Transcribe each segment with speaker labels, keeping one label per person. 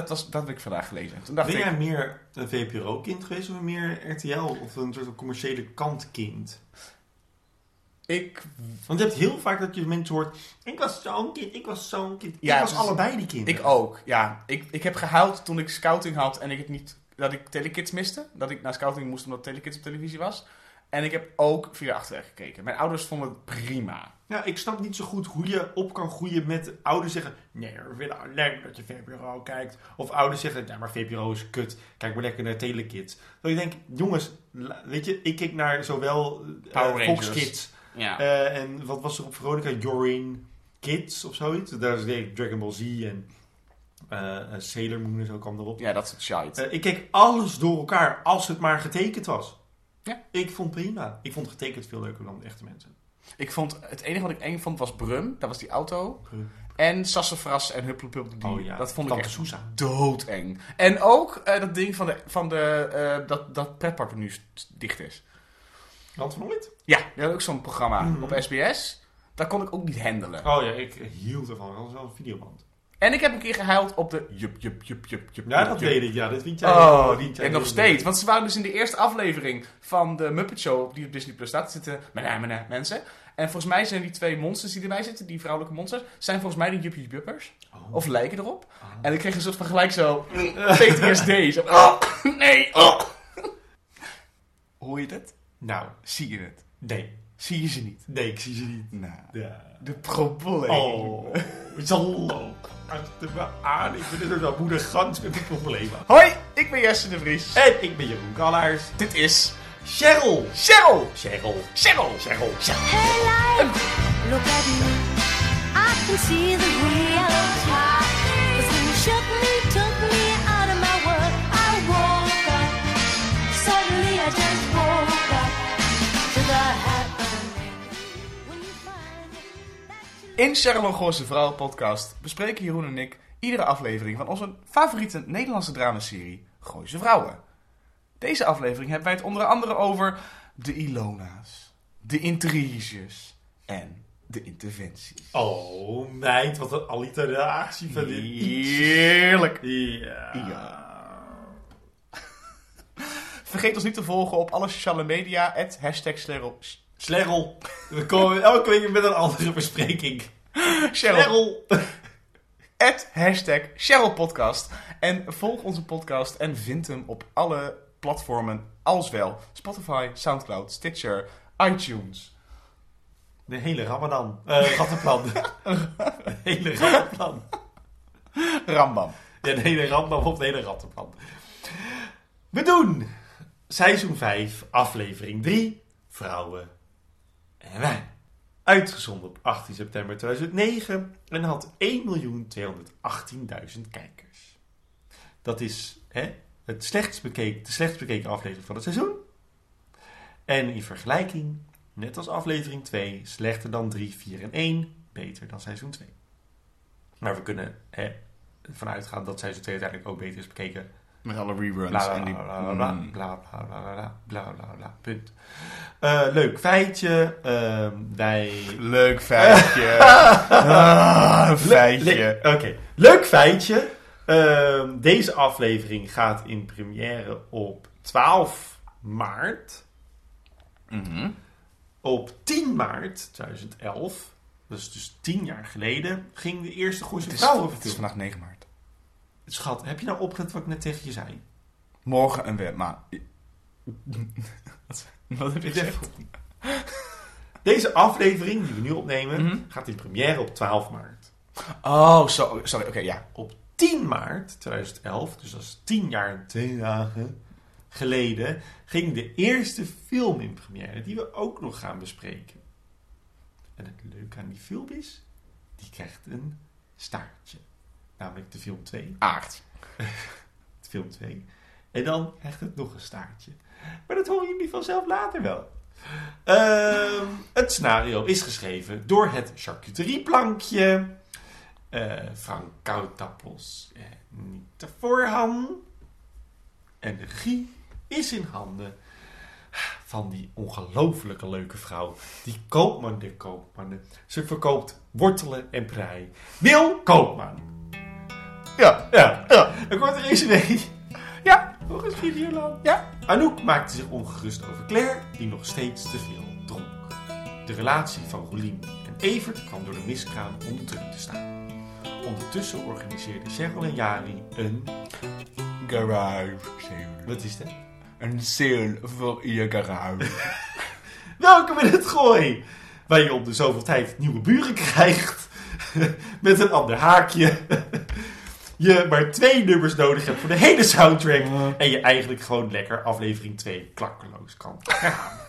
Speaker 1: dat, was, dat heb ik vandaag gelezen. Toen dacht
Speaker 2: Ben
Speaker 1: ik,
Speaker 2: jij meer een VPRO-kind geweest of meer RTL of een soort commerciële kantkind?
Speaker 1: ik,
Speaker 2: Want je hebt heel vaak dat je mensen hoort, ik was zo'n kind, ik was zo'n kind.
Speaker 1: Ja,
Speaker 2: ik was allebei die kinderen.
Speaker 1: ik ook, ja. Ik, ik heb gehuild toen ik scouting had en ik het niet, dat ik Telekids miste. Dat ik naar scouting moest omdat Telekids op televisie was. En ik heb ook via achterweg gekeken. Mijn ouders vonden het prima.
Speaker 2: Ja, ik snap niet zo goed hoe je op kan groeien met ouders zeggen... Nee, we het leuk dat je VPRO kijkt. Of ouders zeggen, ja, maar VPRO is kut. Kijk maar lekker naar Telekids. Dat ik denk, jongens, weet je, ik keek naar zowel eh,
Speaker 1: Power
Speaker 2: Fox. Kids...
Speaker 1: Ja.
Speaker 2: eh, en wat was er op Veronica? Jorin Kids of zoiets. Daar is Dragon Ball Z en eh, Sailor Moon en zo kwam erop.
Speaker 1: ja, dat soort shite.
Speaker 2: Ik keek alles door elkaar als het maar getekend was.
Speaker 1: Ja.
Speaker 2: Ik vond prima. Ik vond getekend veel leuker dan echte mensen.
Speaker 1: Ik vond, het enige wat ik eng vond was Brum. Dat was die auto.
Speaker 2: Brum.
Speaker 1: En Sassafras en Hupplepup.
Speaker 2: Oh ja,
Speaker 1: Dat vond ik
Speaker 2: Tante
Speaker 1: echt
Speaker 2: Sousa.
Speaker 1: doodeng. En ook eh, dat ding van, de, van de, eh, dat, dat pretpark nu dicht is.
Speaker 2: Land van Ooit?
Speaker 1: Ja, die had ook zo'n programma
Speaker 2: Mhm.
Speaker 1: op SBS. Daar kon ik ook niet handelen.
Speaker 2: Oh ja, ik hield ervan. Dat was wel een videoband.
Speaker 1: En ik heb een keer gehuild op de jup, jup, jup, jup, jup.
Speaker 2: Ja, dat weet ik. Ja, dat vind jij.
Speaker 1: Oh,
Speaker 2: vind jij
Speaker 1: en nog steeds. Want ze waren dus in de eerste aflevering van de Muppet Show, die op Disney Plus staat, zitten mena, mena, mensen. En volgens mij zijn die twee monsters die erbij zitten, die vrouwelijke monsters, zijn volgens mij de Juppie Juppers.
Speaker 2: Oh.
Speaker 1: Of lijken erop.
Speaker 2: Oh.
Speaker 1: En ik kreeg een soort van gelijk zo PTSD. Zo, oh, nee, oh. Hoor je het?
Speaker 2: Nou,
Speaker 1: Zie je het?
Speaker 2: nee.
Speaker 1: Zie je ze niet?
Speaker 2: Nee, ik zie ze niet.
Speaker 1: Nou,
Speaker 2: Ja.
Speaker 1: de probleem.
Speaker 2: Oh, zo. Achter me aan. Ik ben dus wel moeder gans met een probleem.
Speaker 1: Hoi, ik ben Jesse de Vries.
Speaker 2: En ik ben Jeroen Kallaars.
Speaker 1: Dit is
Speaker 2: Cheryl.
Speaker 1: Cheryl.
Speaker 2: Cheryl.
Speaker 1: Cheryl.
Speaker 2: Cheryl.
Speaker 3: Hey life, look at me. I can see the
Speaker 1: In Gooise Vrouwen podcast bespreken Jeroen en ik iedere aflevering van onze favoriete Nederlandse dramaserie Gooise Vrouwen. Deze aflevering hebben wij het onder andere over de Ilona's, de intriges en de interventies.
Speaker 2: Oh, meid, wat een alliteratie van dit.
Speaker 1: Heerlijk.
Speaker 2: Ja.
Speaker 1: Ja. Vergeet ons niet te volgen op alle sociale media, het hashtag.
Speaker 2: Slerrel. We komen elke week met een andere bespreking.
Speaker 1: Cheryl. Het hashtag Cheryl Podcast. En volg onze podcast en vind hem op alle platformen als wel Spotify, Soundcloud, Stitcher, iTunes.
Speaker 2: De hele Ramadan. Eh, rattenplan. De hele rattenplan.
Speaker 1: Rambam.
Speaker 2: Ja, de hele Ramadan of de hele rattenplan. We doen seizoen 5, aflevering 3. Vrouwen en wij. Uitgezonden op 18 september 2009 en had 1.218.000 kijkers. Dat is hè, het slechtst bekeken, de slechtst bekeken aflevering van het seizoen. En in vergelijking, net als aflevering 2, slechter dan 3, 4 en 1, beter dan seizoen 2. Maar we kunnen hè, ervan uitgaan dat seizoen 2 uiteindelijk ook beter is bekeken.
Speaker 1: Met alle reruns.
Speaker 2: Bla
Speaker 1: die...
Speaker 2: bla bla bla
Speaker 1: Mm.
Speaker 2: bla bla bla bla bla punt. Eh, leuk feitje. ehm, wij
Speaker 1: Leuk feitje. ah, feitje.
Speaker 2: Le- Oké, leuk feitje. Ehm, deze aflevering gaat in première op 12 maart.
Speaker 1: Mhm.
Speaker 2: Op 10 maart 2011, dat is dus 10 jaar geleden, ging de eerste Goeie
Speaker 1: Het, is,
Speaker 2: Vrouwen
Speaker 1: het is vandaag 9 maart.
Speaker 2: Schat, heb je nou opgelet wat ik net tegen je zei?
Speaker 1: Morgen een wet, maar... wat, wat heb je gezegd?
Speaker 2: Deze aflevering die we nu opnemen,
Speaker 1: Mhm.
Speaker 2: gaat in première op 12 maart.
Speaker 1: Oh, zo, sorry. Oké, ja.
Speaker 2: Op 10 maart 2011, dus dat is 10 jaar en 2 dagen geleden, ging de eerste film in première, die we ook nog gaan bespreken. En het leuke aan die film is, die krijgt een staartje. Namelijk de film 2.
Speaker 1: Aard.
Speaker 2: Film 2. En dan krijgt het nog een staartje. Maar dat horen jullie vanzelf later wel. Ehm, het scenario is geschreven door het charcuterieplankje. eh Frank Koutappels en Niet Voorhan. En de regie is in handen van die ongelofelijke leuke vrouw. Die koopman der koopmannen. Ze verkoopt wortelen en prei. Wil Koopman.
Speaker 1: Ja.
Speaker 2: Ja.
Speaker 1: Ja.
Speaker 2: Een korte resume.
Speaker 1: Ja.
Speaker 2: Nog eens Videoland.
Speaker 1: Ja.
Speaker 2: Anouk maakte zich ongerust over Claire, die nog steeds te veel dronk. De relatie van Rolien en Evert kwam door de miskraam onder druk te staan. Ondertussen organiseerden Cheryl en Jari een...
Speaker 1: Garage sale.
Speaker 2: Wat is dat?
Speaker 1: Een sale voor je garage.
Speaker 2: Welkom in het gooi! Waar je om de zoveel tijd nieuwe buren krijgt. Met een ander haakje. Je maar twee nummers nodig hebt voor de hele soundtrack. En je eigenlijk gewoon lekker aflevering 2 klakkeloos kan gaan.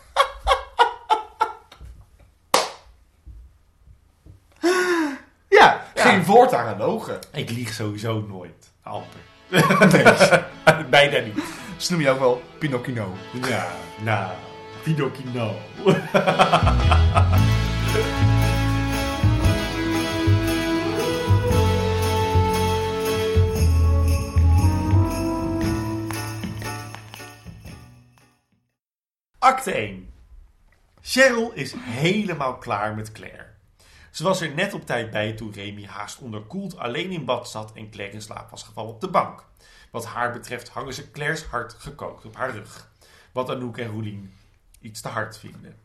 Speaker 1: Ja,
Speaker 2: Ja.
Speaker 1: geen woord aan gelogen.
Speaker 2: Ik lieg sowieso nooit. Amper.
Speaker 1: Nee.
Speaker 2: Bijna niet.
Speaker 1: Ze noemen je ook wel Pinocchio.
Speaker 2: Ja, nou. Pinocchio. Acte 1. Cheryl is helemaal klaar met Claire. Ze was er net op tijd bij toen Remy haast onderkoeld alleen in bad zat en Claire in slaap was gevallen op de bank. Wat haar betreft hangen ze Claire's hart gekookt op haar rug. Wat Anouk en Roelien iets te hard vinden.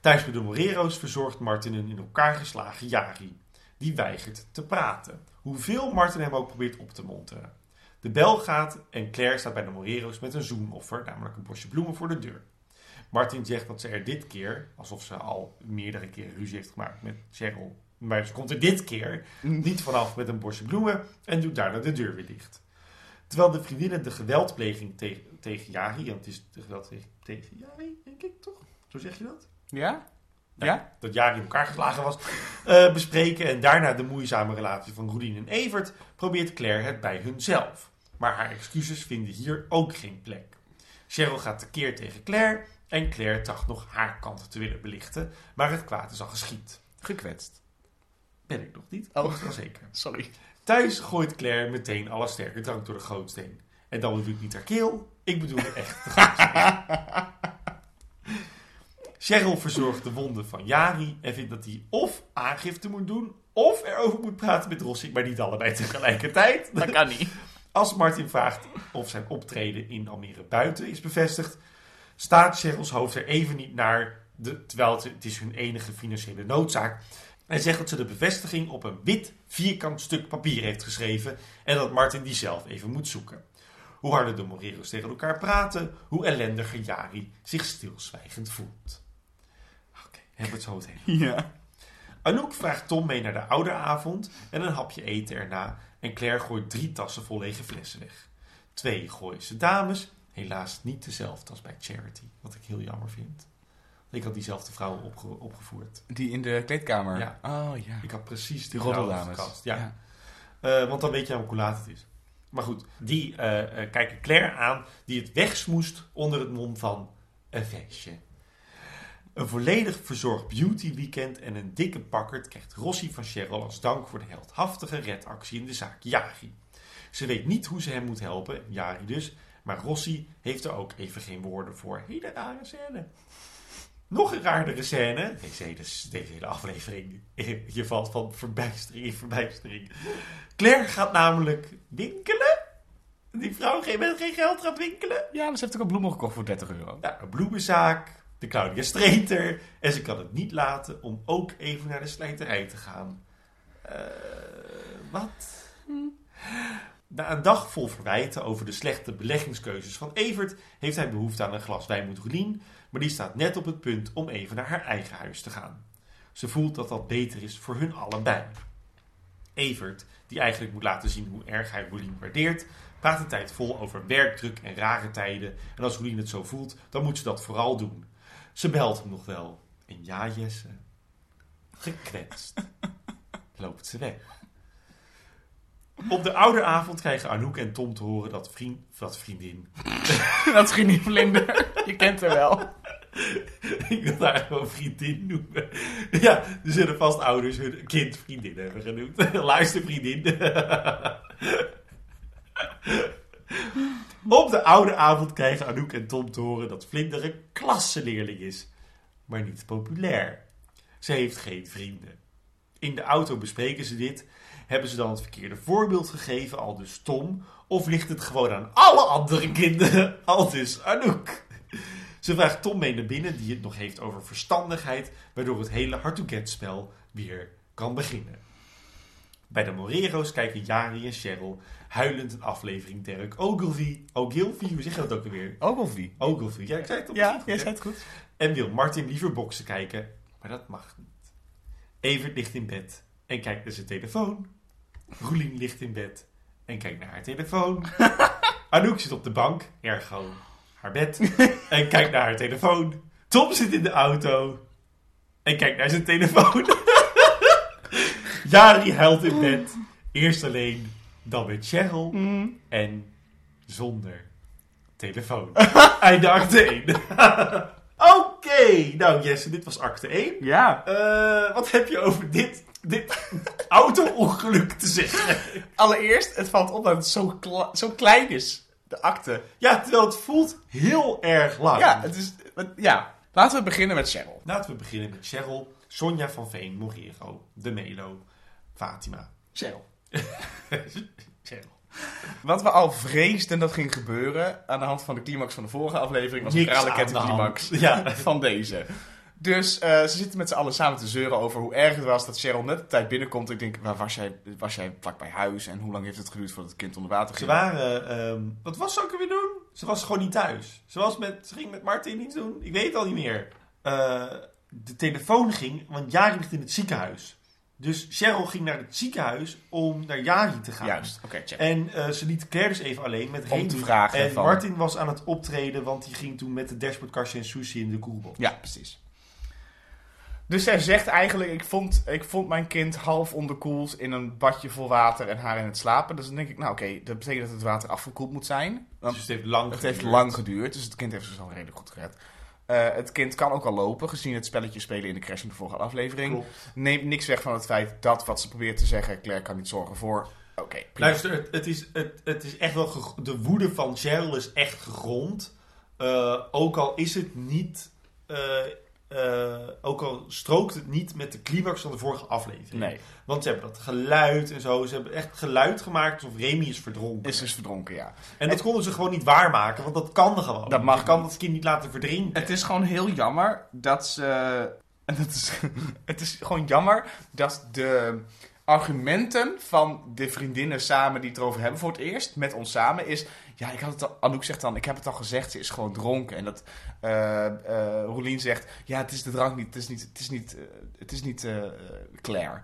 Speaker 2: Thuis bij de Morero's verzorgt Martin een in elkaar geslagen Jari. Die weigert te praten. Hoeveel Martin hem ook probeert op te monteren. De bel gaat en Claire staat bij de Morero's met een zoenoffer, namelijk een bosje bloemen voor de deur. Martin zegt dat ze er dit keer, alsof ze al meerdere keren ruzie heeft gemaakt met Cheryl, maar ze komt er dit keer niet vanaf met een bosje bloemen en doet daarna de deur weer dicht. Terwijl de vriendinnen de geweldpleging tegen, tegen Jari, want het is de geweld tegen, Jari, denk ik toch? Zo zeg je dat?
Speaker 1: Ja?
Speaker 2: Nou,
Speaker 1: Ja?
Speaker 2: Dat Jari in elkaar geslagen was, eh, bespreken en daarna de moeizame relatie van Roelien en Evert, probeert Claire het bij hunzelf. Maar haar excuses vinden hier ook geen plek. Cheryl gaat tekeer tegen Claire en Claire tracht nog haar kant te willen belichten, maar het kwaad is al geschied.
Speaker 1: Gekwetst.
Speaker 2: Ben ik nog niet?
Speaker 1: Oh.
Speaker 2: Dat is wel zeker.
Speaker 1: Sorry.
Speaker 2: Thuis gooit Claire meteen alle sterke drank door de gootsteen. En dan bedoel ik niet haar keel, ik bedoel echt de gootsteen. Cheryl verzorgt de wonden van Jari en vindt dat hij of aangifte moet doen, of erover moet praten met Rossi, maar niet allebei tegelijkertijd.
Speaker 1: Dat kan niet.
Speaker 2: Als Martin vraagt of zijn optreden in Almere buiten is bevestigd, staat Cheryl's hoofd er even niet naar, de, terwijl het, het is hun enige financiële noodzaak. Hij zegt dat ze de bevestiging op een wit vierkant stuk papier heeft geschreven en dat Martin die zelf even moet zoeken. Hoe harder de Morero's tegen elkaar praten, hoe ellendiger Jari zich stilzwijgend voelt. Oké, hebben we het zo meteen.
Speaker 1: Ja.
Speaker 2: Anouk vraagt Tom mee naar de ouderavond en een hapje eten erna. En Claire gooit drie tassen vol lege flessen weg. Twee gooien ze dames, helaas niet dezelfde als bij Charity. Wat ik heel jammer vind. Ik had diezelfde opge- opgevoerd.
Speaker 1: Die in de kleedkamer.
Speaker 2: Ja.
Speaker 1: Oh ja.
Speaker 2: Ik had precies die,
Speaker 1: roddeldames.
Speaker 2: gekast. Ja. Eh, want dan weet je hoe laat het is. Maar goed, die eh, kijken Claire aan die het wegsmoest onder het mom van een feestje. Een volledig verzorgd beauty weekend en een dikke pakkerd krijgt Rossi van Cheryl als dank voor de heldhaftige redactie in de zaak Jari. Ze weet niet hoe ze hem moet helpen, Jari dus, maar Rossi heeft er ook even geen woorden voor. Hele rare scène. Nog een raardere scène. Deze hele, deze hele aflevering. Je valt van verbijstering in verbijstering. Claire gaat namelijk winkelen. Die vrouw geen- met geen geld gaat winkelen.
Speaker 1: Ja, dus heeft ook een bloemen gekocht voor 30 euro.
Speaker 2: Ja, een bloemenzaak. De Claudia Streeter. En ze kan het niet laten om ook even naar de slijterij te gaan. Eh, wat? Na een dag vol verwijten over de slechte beleggingskeuzes van Evert... heeft hij behoefte aan een glas wijn met Roelien... maar die staat net op het punt om even naar haar eigen huis te gaan. Ze voelt dat dat beter is voor hun allebei. Evert, die eigenlijk moet laten zien hoe erg hij Roelien waardeert... praat de tijd vol over werkdruk en rare tijden... en als Roelien het zo voelt, dan moet ze dat vooral doen. Ze belt hem nog wel. En ja, Jesse, gekwetst, loopt ze weg. Op de ouderavond krijgen Anouk en Tom te horen dat, vriend, dat vriendin...
Speaker 1: dat geen vlinder. Je kent haar wel.
Speaker 2: Ik wil haar gewoon vriendin noemen. Ja, er zullen vast ouders hun kind vriendin hebben genoemd. Luister vriendin. Op de oude avond krijgen Anouk en Tom te horen dat Vlinder een klasseleerling is. Maar niet populair. Ze heeft geen vrienden. In de auto bespreken ze dit. Hebben ze dan het verkeerde voorbeeld gegeven, al dus Tom? Of ligt het gewoon aan alle andere kinderen, al dus Anouk? Ze vraagt Tom mee naar binnen, die het nog heeft over verstandigheid, waardoor het hele hard-to-get-spel weer kan beginnen. Bij de Morero's kijken Jari en Cheryl huilend een aflevering Derek Ogilvy. Ogilvy, hoe zeg je dat ook alweer?
Speaker 1: Ogilvy.
Speaker 2: Ogilvy, ja, ik zei het op
Speaker 1: Ja, jij zei het goed.
Speaker 2: En wil Martin liever boksen kijken, maar dat mag niet. Evert ligt in bed en kijkt naar zijn telefoon. Roelien ligt in bed en kijkt naar haar telefoon. Anouk zit op de bank, ergo haar bed, en kijkt naar haar telefoon. Tom zit in de auto en kijkt naar zijn telefoon. Jari huilt in bed. Eerst alleen, dan met Cheryl en zonder telefoon. Einde acte 1. Oké, nou Jesse, dit was acte 1.
Speaker 1: Ja.
Speaker 2: Eh, wat heb je over dit, dit auto-ongeluk te zeggen?
Speaker 1: Allereerst, het valt op dat het zo, zo klein is. De akte.
Speaker 2: Ja, terwijl het voelt heel erg lang.
Speaker 1: Ja, het is... ja. Laten we beginnen met Cheryl.
Speaker 2: Laten we beginnen met Cheryl, Sonja van Veen, Morero, De Melo, Fatima.
Speaker 1: Cheryl.
Speaker 2: Cheryl.
Speaker 1: Wat we al vreesden dat ging gebeuren aan de hand van de climax van de vorige aflevering was een
Speaker 2: de
Speaker 1: climax.
Speaker 2: Ja.
Speaker 1: van deze. Dus eh, ze zitten met z'n allen samen te zeuren over hoe erg het was dat Cheryl net op tijd binnenkomt. Ik denk, waar was jij, was jij vlak bij huis en hoe lang heeft het geduurd voordat het kind onder water
Speaker 2: Ze
Speaker 1: ging?
Speaker 2: waren, ehm, wat was ze ook weer doen? Ze was gewoon niet thuis. Ze, was met, ze ging met Martin iets doen. Ik weet het al niet meer. Eh, de telefoon ging, want Jari ligt in het ziekenhuis. Dus Cheryl ging naar het ziekenhuis om naar Jari te gaan.
Speaker 1: Juist, oké, check.
Speaker 2: En eh, ze liet Claire dus even alleen met
Speaker 1: Om
Speaker 2: Remy.
Speaker 1: te vragen
Speaker 2: En
Speaker 1: van-
Speaker 2: Martin was aan het optreden, want die ging toen met de dashboardkastje en sushi in de koelbox.
Speaker 1: Ja, precies. Dus zij zegt eigenlijk, ik vond, ik vond mijn kind half onderkoeld in een badje vol water en haar in het slapen. Dus dan denk ik, nou oké, dat betekent dat het water afgekoeld moet zijn. Want
Speaker 2: Dus het heeft lang
Speaker 1: het heeft
Speaker 2: geduurd.
Speaker 1: lang geduurd, dus het kind heeft zich al redelijk goed gered. Eh, het kind kan ook al lopen, gezien het spelletje spelen in de crash in de vorige aflevering.
Speaker 2: Klopt.
Speaker 1: Neemt niks weg van het feit dat wat ze probeert te zeggen, Claire kan niet zorgen voor. Oké, prima.
Speaker 2: Luister, het, het, is, het, het is echt wel... De woede van Cheryl is echt gegrond. Eh, ook al is het niet... eh, eh, ook al strookt het niet met de climax van de vorige aflevering.
Speaker 1: Nee,
Speaker 2: Want ze hebben dat geluid en zo. Ze hebben echt geluid gemaakt alsof Remy is verdronken.
Speaker 1: is dus verdronken, ja.
Speaker 2: En dat konden ze gewoon niet waarmaken, want dat kan gewoon.
Speaker 1: Dat mag
Speaker 2: Je kan
Speaker 1: niet.
Speaker 2: dat kind niet laten verdrinken.
Speaker 1: Het is gewoon heel jammer dat ze. En dat is, het is gewoon jammer dat de argumenten van de vriendinnen samen die het erover hebben voor het eerst, met ons samen, is. Ja, ik had het al, Anouk zegt dan, ik heb het al gezegd, ze is gewoon dronken. En dat Roelien zegt, ja, het is de drank niet, het is niet, het is niet, eh, het is niet Claire.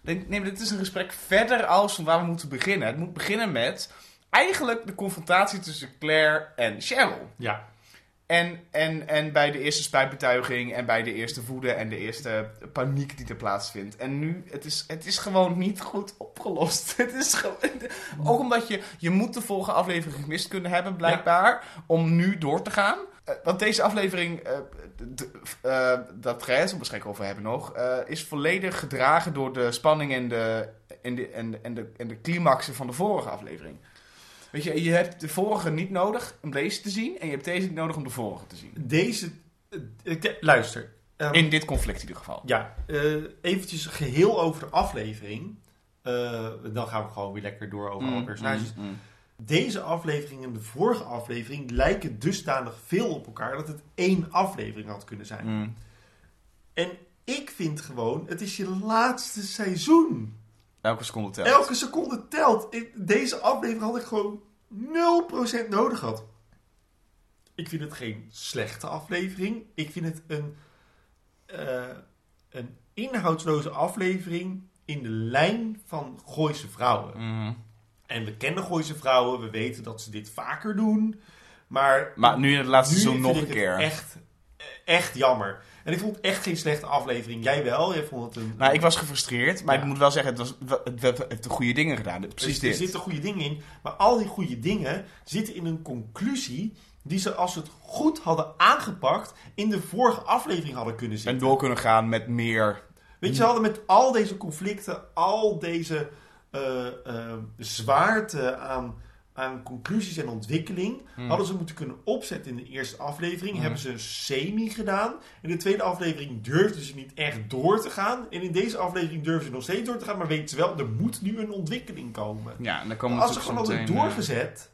Speaker 1: Nee, maar dit is een gesprek verder als van waar we moeten beginnen. Het moet beginnen met eigenlijk de confrontatie tussen Claire en Cheryl.
Speaker 2: Ja.
Speaker 1: En, en, en bij de eerste spijtbetuiging en bij de eerste woede en de eerste paniek die er plaatsvindt. En nu, het is, het is gewoon niet goed opgelost. Het is gewoon, ook omdat je, je moet de volgende aflevering gemist kunnen hebben, blijkbaar, om nu door te gaan. Eh, want deze aflevering, eh, eh, dat ga je waarschijnlijk over hebben nog, is volledig gedragen door de spanning en de, en de, en de, en de, en de climaxen van de vorige aflevering. Weet je, je hebt de vorige niet nodig om deze te zien. En je hebt deze niet nodig om de vorige te zien.
Speaker 2: Deze... eh, ik- luister. ehm,
Speaker 1: In dit conflict in ieder geval.
Speaker 2: Ja, eh, eventjes geheel over de aflevering. Eh, dan gaan we gewoon weer lekker door over alle personages.
Speaker 1: Mm, mm.
Speaker 2: Deze aflevering en de vorige aflevering lijken dusdanig veel op elkaar dat het één aflevering had kunnen zijn.
Speaker 1: Mm.
Speaker 2: En ik vind gewoon, het is je laatste seizoen.
Speaker 1: Elke seconde telt.
Speaker 2: Elke seconde telt. Ik- deze aflevering had ik gewoon 0% nodig gehad. Ik vind het geen slechte aflevering. Ik vind het een, eh, een inhoudsloze aflevering in de lijn van Gooise vrouwen.
Speaker 1: Mm.
Speaker 2: En we kennen Gooise vrouwen, we weten dat ze dit vaker doen. Maar,
Speaker 1: Maar nu in het laatste seizoen nog een keer.
Speaker 2: Echt, echt jammer. En ik vond het echt geen slechte aflevering. Jij wel? Jij vond het een...
Speaker 1: Nou, ik was gefrustreerd. Maar
Speaker 2: Ja.
Speaker 1: ik moet wel zeggen, het, was, het, het heeft de goede dingen gedaan. Precies dit.
Speaker 2: Er zitten goede dingen in. Maar al die goede dingen zitten in een conclusie die ze als ze het goed hadden aangepakt in de vorige aflevering hadden kunnen
Speaker 1: En
Speaker 2: zitten.
Speaker 1: door kunnen gaan met meer...
Speaker 2: Weet je, ze hadden met al deze conflicten, al deze eh, zwaarte aan aan conclusies en ontwikkeling
Speaker 1: Hmm.
Speaker 2: hadden ze moeten kunnen opzetten in de eerste aflevering.
Speaker 1: Hmm.
Speaker 2: Hebben ze een semi gedaan. In de tweede aflevering durfden ze niet echt door te gaan. En in deze aflevering durven ze nog steeds door te gaan. Maar weten ze wel, er moet nu een ontwikkeling komen.
Speaker 1: Ja, en dan komen
Speaker 2: Als ze gewoon hadden
Speaker 1: eh,
Speaker 2: doorgezet,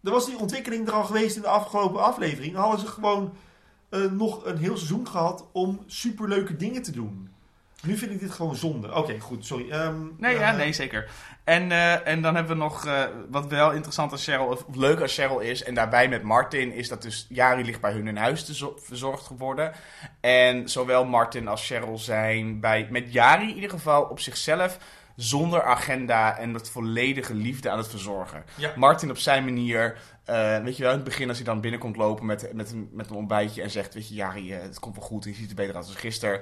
Speaker 2: dan was die ontwikkeling er al geweest in de afgelopen aflevering. Dan hadden ze gewoon eh, nog een heel seizoen gehad om superleuke dingen te doen. Nu vind ik dit gewoon zonde. Oké, goed, sorry. Ehm,
Speaker 1: Nee, ja,
Speaker 2: eh,
Speaker 1: nee, zeker. En, eh, en dan hebben we nog, eh, wat wel interessant als Cheryl, of leuk als Cheryl is, en daarbij met Martin, is dat dus Jari ligt bij hun in huis te zo- verzorgd geworden. En zowel Martin als Cheryl zijn bij, met Jari in ieder geval op zichzelf, zonder agenda en met volledige liefde aan het verzorgen.
Speaker 2: Ja.
Speaker 1: Martin op zijn manier, weet je wel, in het begin als hij dan binnenkomt lopen met, met, een, met een ontbijtje en zegt, weet je, Jari, het komt wel goed, je ziet er beter uit dan gisteren.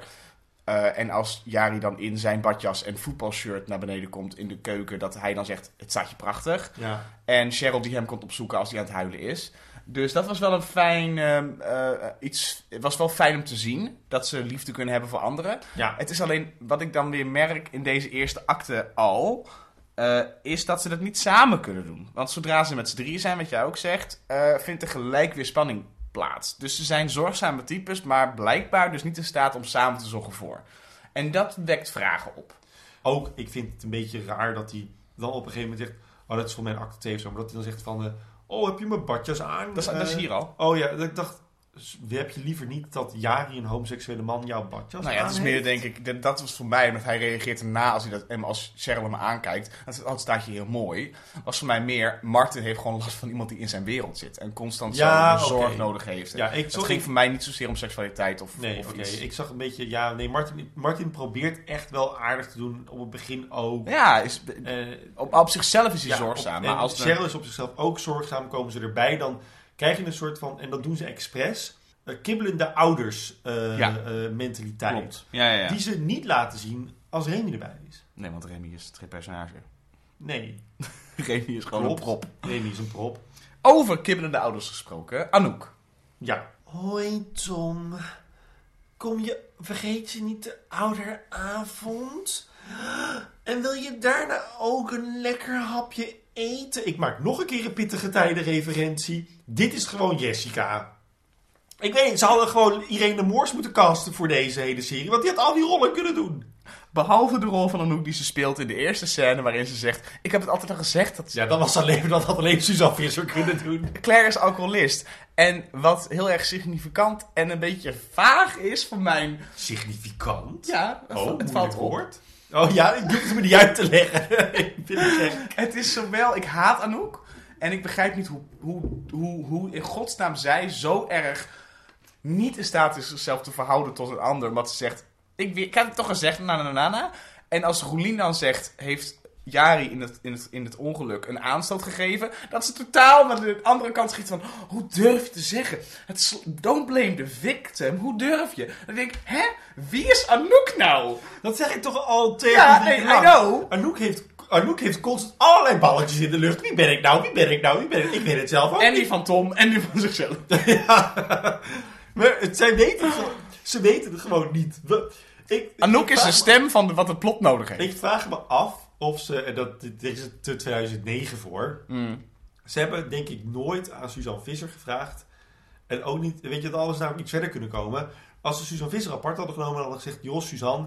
Speaker 1: Eh, en als Jari dan in zijn badjas en voetbalshirt naar beneden komt in de keuken, dat hij dan zegt: Het staat je prachtig.
Speaker 2: Ja.
Speaker 1: En Cheryl die hem komt opzoeken als hij aan het huilen is. Dus dat was wel een fijn ehm, eh, iets. Het was wel fijn om te zien dat ze liefde kunnen hebben voor anderen.
Speaker 2: ja.
Speaker 1: Het is alleen wat ik dan weer merk in deze eerste acte al. eh, is dat ze dat niet samen kunnen doen. Want zodra ze met z'n drieën zijn, wat jij ook zegt, vindt er gelijk weer spanning plaats. Dus ze zijn zorgzame types, maar blijkbaar dus niet in staat om samen te zorgen voor. En dat wekt vragen op.
Speaker 2: Ook, ik vind het een beetje raar dat hij dan op een gegeven moment zegt... Oh, dat is voor mijn acte zo. Maar dat hij dan zegt van... eh, oh, heb je mijn badjas aan?
Speaker 1: Dat is, dat is
Speaker 2: Eh,
Speaker 1: hier al.
Speaker 2: Oh ja, dat ik dacht... Heb je liever niet dat Jari, een homoseksuele man, jouw badjas
Speaker 1: Nou ja, het is meer denk ik, dat- dat was voor mij, omdat hij reageert erna als hij dat, en als Cheryl hem aankijkt. Dat staat je heel mooi. Was voor mij meer, Martin heeft gewoon last van iemand die in zijn wereld zit. En constant
Speaker 2: Ja,
Speaker 1: zorg nodig heeft.
Speaker 2: Ja, ik,
Speaker 1: het
Speaker 2: sorry.
Speaker 1: ging voor mij niet zozeer om seksualiteit of,
Speaker 2: Nee,
Speaker 1: of
Speaker 2: oké.
Speaker 1: iets.
Speaker 2: Ik zag een beetje... Ja, nee, Martin, Martin probeert echt wel aardig te doen. Op het begin ook.
Speaker 1: Ja, is,
Speaker 2: Eh,
Speaker 1: op, op zichzelf is hij
Speaker 2: ja,
Speaker 1: zorgzaam.
Speaker 2: op-
Speaker 1: maar als
Speaker 2: Cheryl is op zichzelf ook zorgzaam. Komen ze erbij, dan krijg je een soort van... En dat doen ze expres. eh, kibbelende ouders eh,
Speaker 1: Ja.
Speaker 2: eh, mentaliteit.
Speaker 1: Ja, ja.
Speaker 2: Die ze niet laten zien als Remy erbij is.
Speaker 1: Nee, want Remy is het geen personage.
Speaker 2: Nee,
Speaker 1: Remy is gewoon
Speaker 2: Klopt.
Speaker 1: een prop.
Speaker 2: Remy is een prop.
Speaker 1: Over kibbelende ouders gesproken. Anouk.
Speaker 2: Ja. Hoi Tom. Kom je, vergeet je niet de ouderavond? En wil je daarna ook een lekker hapje eten? Ik maak nog een keer een pittige tijdenreferentie. Dit is gewoon Jessica. Ik weet niet, ze hadden gewoon Irene Moors moeten casten voor deze hele serie. Want die had al die rollen kunnen doen.
Speaker 1: Behalve de rol van Anouk die ze speelt in de eerste scène waarin ze zegt... Ik heb het altijd al gezegd dat
Speaker 2: Ja, dat, was alleen, dat had alleen Suzanne Visser kunnen doen.
Speaker 1: Claire is alcoholist. En wat heel erg significant en een beetje vaag is voor mijn...
Speaker 2: Significant.
Speaker 1: Ja, het,
Speaker 2: Oh,
Speaker 1: het valt op.
Speaker 2: woord. Oh ja, ik hoef het me niet uit te leggen. het
Speaker 1: is zowel, ik haat Anouk. En ik begrijp niet hoe, hoe, hoe, hoe in godsnaam zij zo erg niet in staat is zichzelf te verhouden tot een ander. Omdat ze zegt, ik, heb het toch gezegd, na na na na. En als Roelien dan zegt, heeft Jari in het, in, het, in het ongeluk een aanstoot gegeven. Dat ze totaal naar de andere kant schiet van, hoe durf je te zeggen? Het is, don't blame the victim, hoe durf je? Dan denk ik, hè? Wie is Anouk nou?
Speaker 2: Dat zeg ik toch al tegen
Speaker 1: Ja,
Speaker 2: die
Speaker 1: nee, I know.
Speaker 2: Anouk heeft, Anouk heeft constant allerlei balletjes in de lucht. Wie ben ik nou? Wie ben ik nou? Wie ben ik? Ik weet het zelf ook
Speaker 1: En die van Tom en die van zichzelf.
Speaker 2: Ja. Maar het, zij weten ze weten het gewoon niet. We, ik,
Speaker 1: Anouk
Speaker 2: ik
Speaker 1: is de stem van de, wat het plot nodig heeft.
Speaker 2: Ik vraag me af of ze, en dat, dit is het te 2009 voor.
Speaker 1: Mm.
Speaker 2: Ze hebben denk ik nooit aan Suzanne Visser gevraagd. En ook niet, weet je, dat alles namelijk iets verder kunnen komen. Als ze Suzanne Visser apart hadden genomen en hadden gezegd: Joh, Suzanne,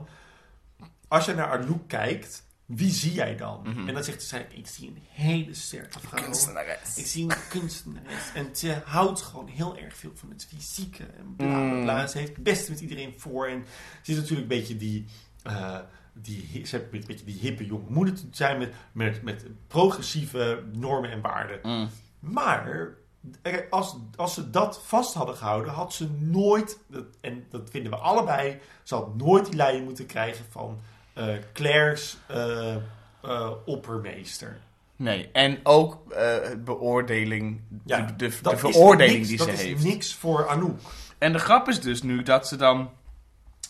Speaker 2: als je naar Anouk kijkt, wie zie jij dan?
Speaker 1: Mhm.
Speaker 2: En dan zegt ze: Ik zie een hele sterke vrouw. Ik
Speaker 1: Kunstenares.
Speaker 2: zie een kunstenares. En ze houdt gewoon heel erg veel van het fysieke. En bla bla
Speaker 1: Mm.
Speaker 2: bla. Ze heeft het beste met iedereen voor. En ze is natuurlijk een beetje die. eh, die, ze heeft een beetje die hippe jonge moeder te zijn met, met, met progressieve normen en waarden.
Speaker 1: Mm.
Speaker 2: Maar als, als ze dat vast hadden gehouden, had ze nooit, dat- en dat vinden we allebei, ze had nooit die leiding moeten krijgen van eh, Claire's eh, eh, oppermeester.
Speaker 1: Nee, en ook beoordeling,
Speaker 2: Ja,
Speaker 1: de, de, de
Speaker 2: Dat is
Speaker 1: veroordeling
Speaker 2: niks-
Speaker 1: die
Speaker 2: dat
Speaker 1: ze
Speaker 2: is
Speaker 1: heeft.
Speaker 2: niks voor Anouk.
Speaker 1: En de grap is dus nu dat ze dan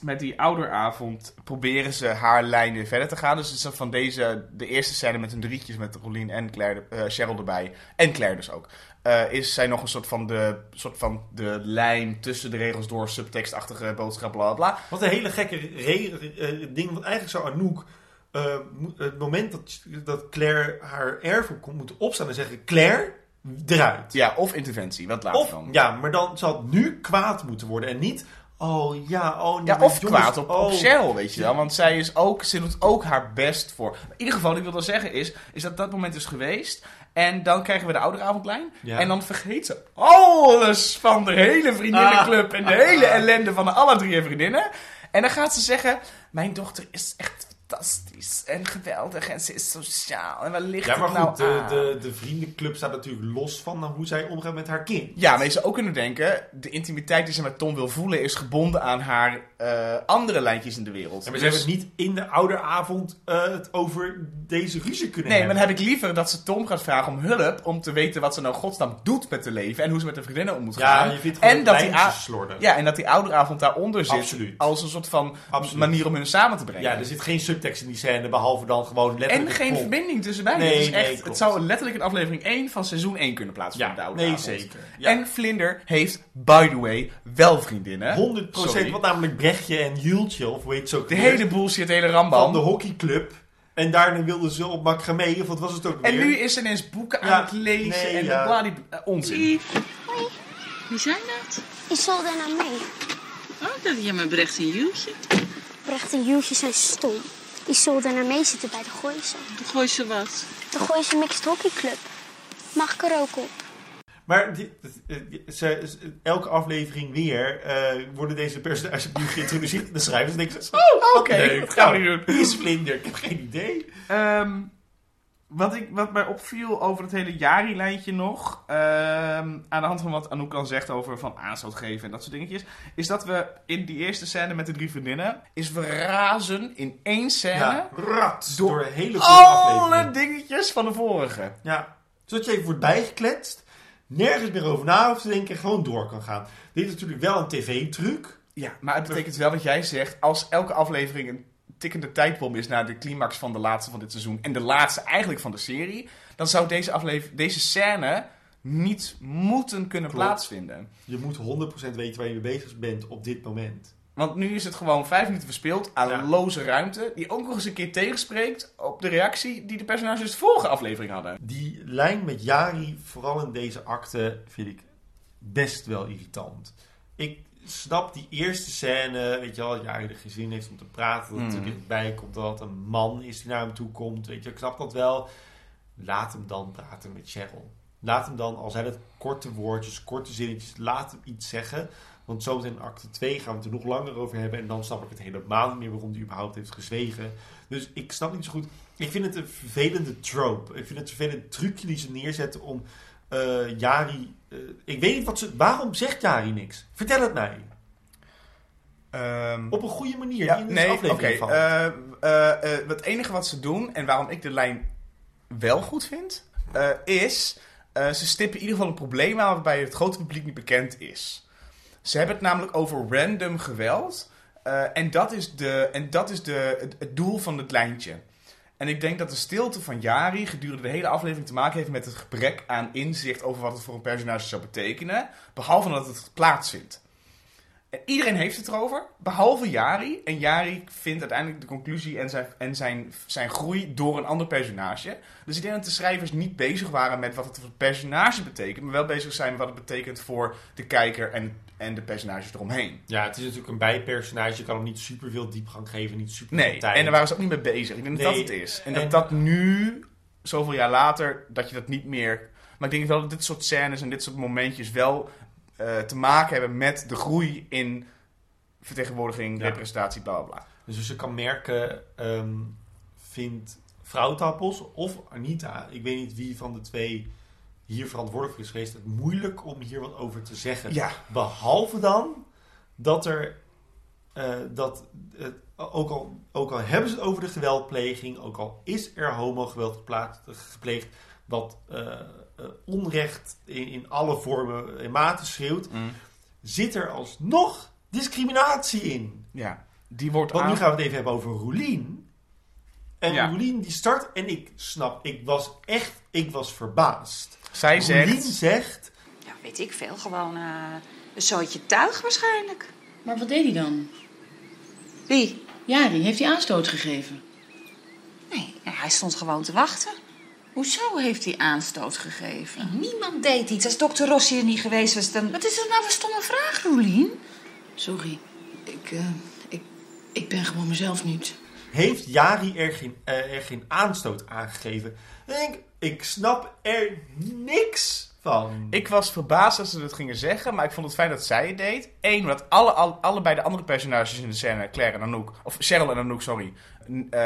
Speaker 1: met die ouderavond proberen ze haar lijn weer verder te gaan. Dus het is van deze, de eerste scène met hun drietjes met Rolien en Claire, eh, Cheryl erbij. En Claire dus ook. eh, is zij nog een soort van, de, soort van de lijn tussen de regels door, subtekstachtige boodschap, bla bla.
Speaker 2: Wat een hele gekke eh, ding. Want eigenlijk zou Anouk het moment dat, dat Claire haar erven komt moeten opstaan en zeggen: Claire, eruit.
Speaker 1: Ja, of interventie, wat later
Speaker 2: Of,
Speaker 1: dan.
Speaker 2: ja, maar dan zal het nu kwaad moeten worden en niet. Oh ja, oh nee.
Speaker 1: Ja, of
Speaker 2: jongens,
Speaker 1: kwaad op, op
Speaker 2: oh.
Speaker 1: Cheryl, weet je wel. Want zij is ook, ze doet ook haar best voor. In ieder geval, wat ik wil wel zeggen is, is dat dat moment is geweest. En dan krijgen we de ouderavondlijn.
Speaker 2: Ja.
Speaker 1: En dan vergeet ze alles van de hele vriendinnenclub. En de hele ellende van de alle drie vriendinnen. En dan gaat ze zeggen, mijn dochter is echt fantastisch en geweldig. En ze is sociaal. En waar ligt
Speaker 2: Ja, maar
Speaker 1: het nou
Speaker 2: goed, de,
Speaker 1: aan?
Speaker 2: de, de vriendenclub staat natuurlijk los van hoe zij omgaat met haar kind.
Speaker 1: Ja, maar je zou ook kunnen denken, de intimiteit die ze met Tom wil voelen is gebonden aan haar eh, andere lijntjes in de wereld.
Speaker 2: En we
Speaker 1: Dus-
Speaker 2: hebben het niet in de ouderavond eh, het over deze ruzie kunnen
Speaker 1: Nee, maar
Speaker 2: hebben.
Speaker 1: dan heb ik liever dat ze Tom gaat vragen om hulp om te weten wat ze nou godsnaam doet met haar leven en hoe ze met haar vriendinnen om moet
Speaker 2: Ja,
Speaker 1: gaan.
Speaker 2: je vindt gewoon
Speaker 1: en dat die, ja, en dat die ouderavond daaronder zit
Speaker 2: Absoluut.
Speaker 1: als een soort van
Speaker 2: Absoluut.
Speaker 1: manier om hun samen te brengen.
Speaker 2: Ja, er zit geen subtekst in die scène, behalve dan gewoon letterlijk
Speaker 1: en geen
Speaker 2: plot.
Speaker 1: verbinding tussen beiden.
Speaker 2: Nee,
Speaker 1: het, is
Speaker 2: nee,
Speaker 1: echt,
Speaker 2: klopt.
Speaker 1: het zou letterlijk in aflevering 1 van seizoen 1 kunnen plaatsvinden.
Speaker 2: Ja,
Speaker 1: de
Speaker 2: nee, zeker. Ja.
Speaker 1: En Vlinder heeft, by the way, wel vriendinnen.
Speaker 2: 100%,
Speaker 1: Sorry.
Speaker 2: wat namelijk Brechtje en Jultje, of hoe heet ze ook
Speaker 1: De
Speaker 2: weer,
Speaker 1: hele bullshit, de hele
Speaker 2: van
Speaker 1: rambam.
Speaker 2: de hockeyclub. En daarna wilden ze op macramé, of wat was het ook
Speaker 1: En
Speaker 2: weer?
Speaker 1: nu is ze ineens boeken
Speaker 2: Ja,
Speaker 1: aan het lezen
Speaker 2: nee,
Speaker 1: en
Speaker 2: ja.
Speaker 1: bla die eh, onzin.
Speaker 4: Wie zijn dat?
Speaker 3: Isolde en mee.
Speaker 4: Oh, dat je met Brecht en Jultje.
Speaker 3: Brecht en Jultje zijn stom. Isolde en mee zitten bij de Gooise.
Speaker 4: Toen gooi ze wat.
Speaker 3: De Gooise Mixed Hockey Club. Mag ik er ook op?
Speaker 2: Maar die, eh, ze, ze- elke aflevering weer eh, worden deze personages opnieuw geïntroduceerd in de schrijvers. En denken ze, oh,
Speaker 1: oké, dat gaan we
Speaker 2: Nou,
Speaker 1: niet doen.
Speaker 2: Wie is Vlinder? Ik heb geen idee.
Speaker 1: Ehm, wat, ik, wat mij opviel over het hele Jari-lijntje nog, ehm, aan de hand van wat Anouk al zegt over van aanstoot geven en dat soort dingetjes, is dat we in die eerste scène met de drie vriendinnen, is we razen in één scène
Speaker 2: Ja, rat.
Speaker 1: Door
Speaker 2: Door, een hele goede
Speaker 1: alle dingetjes van de vorige.
Speaker 2: Ja, zodat je even wordt bijgekletst. Nergens meer over na hoeft te denken en gewoon door kan gaan. Dit is natuurlijk wel een tv-truc.
Speaker 1: Ja, maar het betekent wel wat jij zegt, als elke aflevering een tikkende tijdbom is naar de climax van de laatste van dit seizoen en de laatste eigenlijk van de serie, dan zou deze, aflever deze scène niet moeten kunnen
Speaker 2: Klopt.
Speaker 1: plaatsvinden.
Speaker 2: Je moet 100% weten waar je mee bezig bent op dit moment.
Speaker 1: Want nu is het gewoon vijf minuten verspild aan
Speaker 2: Ja.
Speaker 1: loze ruimte. Die ook nog eens een keer tegenspreekt op de reactie die de personages de vorige aflevering hadden.
Speaker 2: Die lijn met Jari, vooral in deze acte, vind ik best wel irritant. Ik snap die eerste scène, weet je wel, dat er geen zin heeft om te praten. Dat
Speaker 1: Mm.
Speaker 2: erbij komt dat een man is die naar hem toe komt. Weet je, ik snap dat wel. Laat hem dan praten met Cheryl. Laat hem dan, al zijn het korte woordjes, korte zinnetjes, laat hem iets zeggen. Want zometeen in acte 2 gaan we het er nog langer over hebben. En dan snap ik het helemaal niet meer waarom hij überhaupt heeft gezwegen. Dus ik snap niet zo goed. Ik vind het een vervelende trope. Ik vind het een vervelend trucje die ze neerzetten om eh, Jari... eh, ik weet niet wat ze... Waarom zegt Jari niks? Vertel het mij. Op een goede manier.
Speaker 1: ja,
Speaker 2: in
Speaker 1: nee, oké.
Speaker 2: aflevering
Speaker 1: eh, eh, het enige wat ze doen en waarom ik de lijn wel goed vind, is ze stippen in ieder geval een probleem aan waarbij het grote publiek niet bekend is. Ze hebben het namelijk over random geweld. en dat is, de, en dat is de, het, het doel van het lijntje. En ik denk dat de stilte van Jari gedurende de hele aflevering te maken heeft met het gebrek aan inzicht over wat het voor een personage zou betekenen. Behalve dat het plaatsvindt. En iedereen heeft het erover, behalve Jari. En Jari vindt uiteindelijk de conclusie en zijn, en zijn, zijn groei door een ander personage. Dus ik denk dat de schrijvers niet bezig waren met wat het voor het personage betekent, maar wel bezig zijn met wat het betekent voor de kijker en, en de personages eromheen.
Speaker 2: Ja, het is natuurlijk een bijpersonage. Je kan hem niet super veel diepgang geven. Niet super
Speaker 1: Nee,
Speaker 2: tijd.
Speaker 1: en daar waren ze ook niet mee bezig. Ik denk dat dat het is. En,
Speaker 2: en-
Speaker 1: dat dat nu, zoveel jaar later, dat je dat niet meer... Maar ik denk wel dat dit soort scènes en dit soort momentjes wel eh, te maken hebben met de groei in vertegenwoordiging,
Speaker 2: Ja.
Speaker 1: representatie, bla bla bla.
Speaker 2: Dus als je kan merken, ehm, vindt Vrouwtappels of Anita, ik weet niet wie van de twee hier verantwoordelijk voor is geweest, het moeilijk om hier wat over te zeggen.
Speaker 1: Ja,
Speaker 2: Behalve dan dat er, eh, dat, eh, ook, al, ook al hebben ze het over de geweldpleging, ook al is er homogeweld gepleegd, wat eh, eh, onrecht in, in alle vormen en maten schreeuwt,
Speaker 1: Mm.
Speaker 2: zit er alsnog discriminatie in.
Speaker 1: ja. Die wordt
Speaker 2: Want nu
Speaker 1: aan...
Speaker 2: gaan we het even hebben over Roelien. En
Speaker 1: Ja.
Speaker 2: Roelien die start en ik snap, ik was echt, ik was verbaasd.
Speaker 1: Zij
Speaker 2: Roelien
Speaker 1: zegt...
Speaker 2: zegt,
Speaker 5: Ja, weet ik veel. Gewoon eh, een zootje tuig waarschijnlijk.
Speaker 4: Maar wat deed hij dan?
Speaker 5: Wie?
Speaker 4: Ja, die heeft hij aanstoot gegeven.
Speaker 5: Nee, hij stond gewoon te wachten.
Speaker 4: Hoezo heeft hij aanstoot gegeven?
Speaker 5: Niemand deed iets. Als dokter Rossi er niet geweest was, dan...
Speaker 4: Wat is dat nou voor stomme vraag, Roelien?
Speaker 6: Sorry, ik, eh, ik, ik ben gewoon mezelf niet.
Speaker 2: Heeft Jari er geen, eh, er geen aanstoot aangegeven? Ik ik snap er niks van.
Speaker 1: Ik was verbaasd dat ze dat gingen zeggen, maar ik vond het fijn dat zij het deed. Eén, omdat alle, alle- allebei de andere personages in de scène, Claire en Anouk, of Cheryl en Anouk, sorry,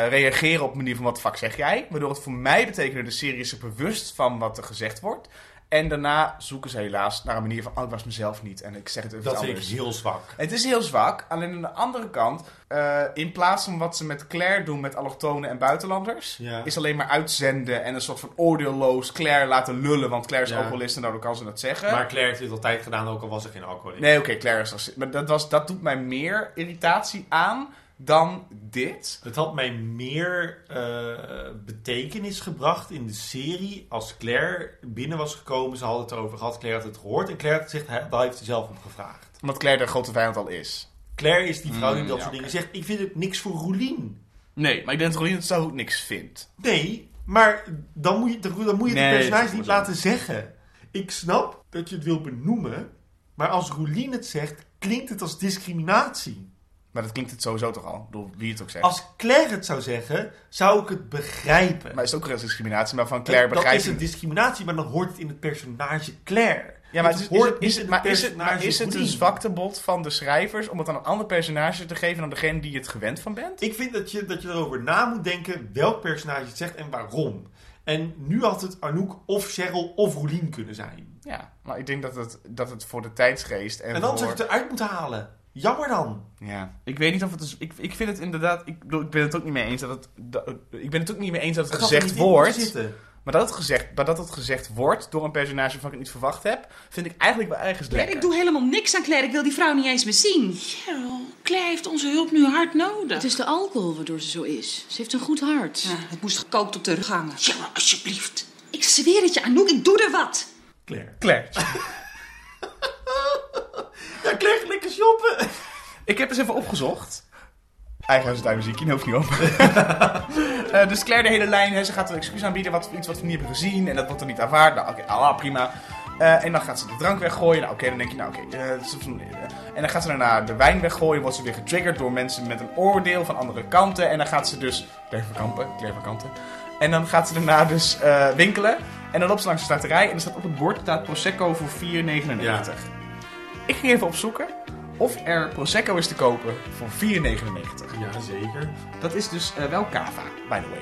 Speaker 1: reageren op manier van wat fuck zeg jij? Waardoor het voor mij betekende, de serie is er bewust van wat er gezegd wordt. En daarna zoeken ze helaas naar een manier van, oh, ik was mezelf niet en ik zeg het even
Speaker 2: dat
Speaker 1: anders.
Speaker 2: ik heel zwak.
Speaker 1: Het is heel zwak. Alleen aan de andere kant, eh, in plaats van wat ze met Claire doen met allochtonen en buitenlanders,
Speaker 2: Ja.
Speaker 1: is alleen maar uitzenden en een soort van oordeelloos Claire laten lullen. Want Claire is
Speaker 2: Ja.
Speaker 1: alcoholist en daardoor kan ze dat zeggen.
Speaker 2: Maar Claire heeft dit altijd gedaan, ook al was er geen alcohol in.
Speaker 1: Nee, oké, Claire is. Maar dat, was, dat doet mij meer irritatie aan dan dit.
Speaker 2: Het had mij meer eh, betekenis gebracht in de serie als Claire binnen was gekomen. Ze hadden het erover gehad, Claire had het gehoord. En Claire had gezegd, daar heeft hij zelf om gevraagd.
Speaker 1: Omdat Claire de grote vijand al is.
Speaker 2: Claire is die vrouw die
Speaker 1: Mm,
Speaker 2: dat
Speaker 1: ja,
Speaker 2: soort dingen zegt. Ik vind het niks voor Roelien.
Speaker 1: Nee, maar ik denk dat Rolien het zo goed niks vindt.
Speaker 2: Nee, maar dan moet je, dan moet je
Speaker 1: Nee,
Speaker 2: het personage niet laten zeggen. Ik snap dat je het wil benoemen, maar als Roelien het zegt, klinkt het als discriminatie.
Speaker 1: Maar dat klinkt het sowieso toch al, door wie het ook zegt.
Speaker 2: Als Claire het zou zeggen, zou ik het begrijpen.
Speaker 1: Maar is het ook discriminatie, maar van Claire
Speaker 2: dat
Speaker 1: begrijp
Speaker 2: is een discriminatie, maar dan hoort het in het personage Claire.
Speaker 1: Ja, maar, het is, is
Speaker 2: hoort
Speaker 1: is
Speaker 2: in
Speaker 1: het, maar, is het, maar is het een zwaktebod van de schrijvers om het aan een ander personage te geven dan degene die je het gewend van bent?
Speaker 2: Ik vind dat je, dat je erover na moet denken welk personage het zegt en waarom. En nu had het Anouk of Cheryl of Roelien kunnen zijn.
Speaker 1: Ja, maar ik denk dat het, dat het voor de tijdsgeest en,
Speaker 2: En dan
Speaker 1: voor...
Speaker 2: zou je het eruit moeten halen. Jammer dan.
Speaker 1: Ja, ik weet niet of het is. Ik, ik vind het inderdaad. Ik, bedoel, ik ben het ook niet mee eens dat het. dat- ik ben het ook niet mee eens dat het gezegd wordt.
Speaker 2: zitten.
Speaker 1: Maar dat het gezegd, maar dat het gezegd wordt door een personage waarvan ik het niet verwacht heb, vind ik eigenlijk wel ergens
Speaker 5: Claire,
Speaker 1: lekker.
Speaker 5: ik doe helemaal niks aan Claire. Ik wil die vrouw niet eens meer zien.
Speaker 4: Cheryl, Claire heeft onze hulp nu hard nodig.
Speaker 6: Het is de alcohol waardoor ze zo is. Ze heeft een goed hart.
Speaker 5: Ja, het moest gekookt op de rug hangen.
Speaker 4: Cheryl, alsjeblieft.
Speaker 5: Ik zweer het je, Anouk. Ik doe er wat.
Speaker 2: Claire.
Speaker 1: Claire.
Speaker 2: Gaat lekker shoppen.
Speaker 1: Ik heb eens even opgezocht. Eigen huisduinmuziekje, hoeft niet op. Eh, dus Claire de hele lijn, hè, ze gaat een excuus aanbieden, wat, iets wat we niet hebben gezien. En dat wordt er niet aanvaard. Nou, oké, ah, prima. Eh, en dan gaat ze de drank weggooien. Nou, oké, dan denk je, nou, oké. eh, en dan gaat ze daarna de wijn weggooien. Wordt ze weer getriggerd door mensen met een oordeel van andere kanten. En dan gaat ze dus... Claire van Kampen, Claire van Kanten. En dan gaat ze daarna dus eh, winkelen. En dan loopt ze langs de starterij. En er staat op het bord staat Prosecco voor 4,99.
Speaker 2: Ja.
Speaker 1: Ik ging even opzoeken of er Prosecco is te kopen voor 4,99.
Speaker 2: Ja, zeker.
Speaker 1: Dat is dus eh, wel cava, by the way.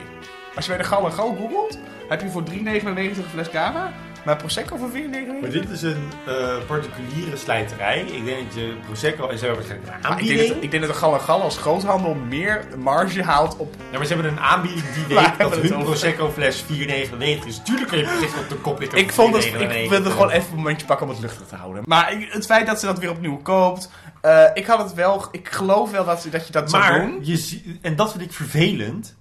Speaker 1: Als je bij de Gal en Gal googelt, heb je voor 3,99 een fles cava. Maar Prosecco voor 4,99?
Speaker 2: Maar dit is een eh, particuliere slijterij. Ik denk dat je Prosecco en ze hebben waarschijnlijk een
Speaker 1: ik,
Speaker 2: aanbieding.
Speaker 1: denk dat, ik denk dat de Gal en Gal als groothandel meer marge haalt op...
Speaker 2: Ja, maar ze hebben een aanbieding die weet dat hun? Prosecco fles 4,99 is. Tuurlijk kun je Prosecco op de kop
Speaker 1: Ik,
Speaker 2: voor
Speaker 1: vond het,
Speaker 2: 4,99.
Speaker 1: ik wilde gewoon even een momentje pakken om het luchtig te houden. Maar ik- het feit dat ze dat weer opnieuw koopt... eh, ik had het wel... Ik geloof wel dat, dat je dat zou
Speaker 2: Maar,
Speaker 1: doen.
Speaker 2: je en dat vind ik vervelend.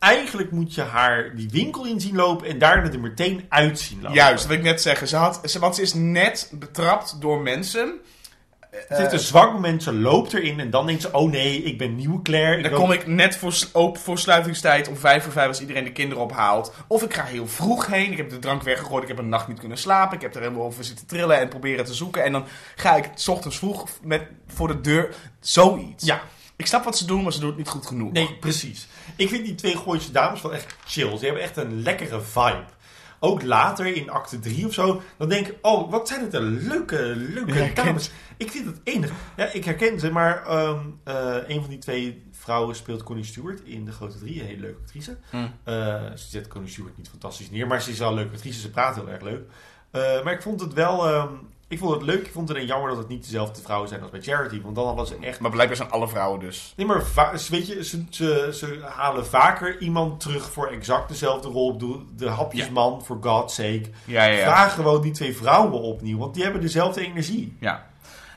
Speaker 2: Eigenlijk moet je haar die winkel in zien lopen en daarna er meteen uit zien lopen.
Speaker 1: Juist, dat wil ik net zeggen. Ze had, ze, want ze is net betrapt door mensen...
Speaker 2: Ze heeft een zwak moment, ze loopt erin en dan denkt ze, oh nee, ik ben nieuwe Claire.
Speaker 1: Dan kom ik net voor, op, voor sluitingstijd om vijf voor vijf als iedereen de kinderen ophaalt. Of ik ga heel vroeg heen. Ik heb de drank weggegooid. Ik heb een nacht niet kunnen slapen. Ik heb er helemaal over zitten trillen en proberen te zoeken. En dan ga ik 's ochtends vroeg met, voor de deur. Zoiets.
Speaker 2: Ja,
Speaker 1: Ik snap wat ze doen, maar ze doen het niet goed genoeg.
Speaker 2: nee, precies. Ik vind die twee Gooise dames wel echt chill. Ze hebben echt een lekkere vibe. Ook later in acte 3 of zo, dan denk ik, oh, wat zijn het een leuke, leuke
Speaker 1: Ja,
Speaker 2: dames. Ik vind het enig. Ja, ik herken ze, maar ehm, eh, een van die twee vrouwen speelt Connie Stewart in De Grote Drie. Een hele leuke actrice.
Speaker 1: Hmm.
Speaker 2: Eh, ze zet Connie Stewart niet fantastisch neer, maar ze is wel een leuke actrice. Ze praat heel erg leuk. Eh, maar ik vond het wel... ehm, ik vond het leuk. Ik vond het alleen jammer dat het niet dezelfde vrouwen zijn als bij Charity. Want dan hadden ze echt...
Speaker 1: Maar blijkbaar zijn alle vrouwen dus.
Speaker 2: Nee, maar weet je, ze, ze, ze halen vaker iemand terug voor exact dezelfde rol. De hapjesman, for God's sake.
Speaker 1: Ja, ja, ja.
Speaker 2: Vraag gewoon die twee vrouwen opnieuw, want die hebben dezelfde energie.
Speaker 1: ja.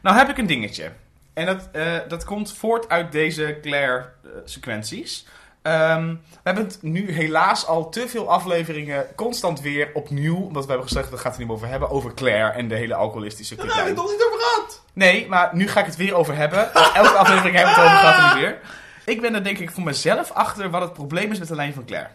Speaker 1: Nou heb ik een dingetje. En dat, eh, dat komt voort uit deze Claire-sequenties. Ehm, we hebben het nu helaas al te veel afleveringen constant weer opnieuw, omdat we hebben gezegd, dat gaat het niet meer over hebben, over Claire en de hele alcoholistische
Speaker 2: Daar hebben we het nog niet over gehad.
Speaker 1: Nee, maar nu ga ik het weer over hebben. Elke aflevering hebben we het over gehad en weer. Ik ben er denk ik voor mezelf achter wat het probleem is met de lijn van Claire.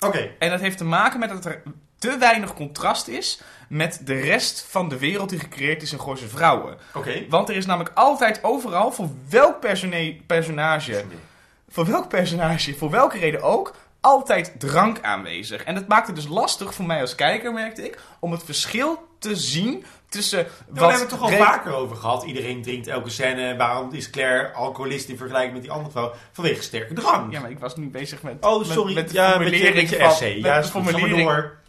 Speaker 2: Oké.
Speaker 1: En dat heeft te maken met dat er te weinig contrast is met de rest van de wereld die gecreëerd is in Gooise Vrouwen.
Speaker 2: Oké.
Speaker 1: Want er is namelijk altijd overal, voor welk personage, voor welk personage, voor welke reden ook, altijd drank aanwezig. En dat maakt het dus lastig voor mij als kijker, merkte ik, om het verschil te zien tussen
Speaker 2: Ja,
Speaker 1: wat...
Speaker 2: we hebben het toch al vaker over gehad. Iedereen drinkt elke scène. Waarom is Claire alcoholist in vergelijking met die andere vrouw? Vanwege sterke drank.
Speaker 1: Ja, maar ik was nu bezig met...
Speaker 2: Oh,
Speaker 1: met-
Speaker 2: sorry.
Speaker 1: Met, de
Speaker 2: ja, met je, met je
Speaker 1: van-
Speaker 2: essay.
Speaker 1: met
Speaker 2: ja, is
Speaker 1: formulering.
Speaker 2: door.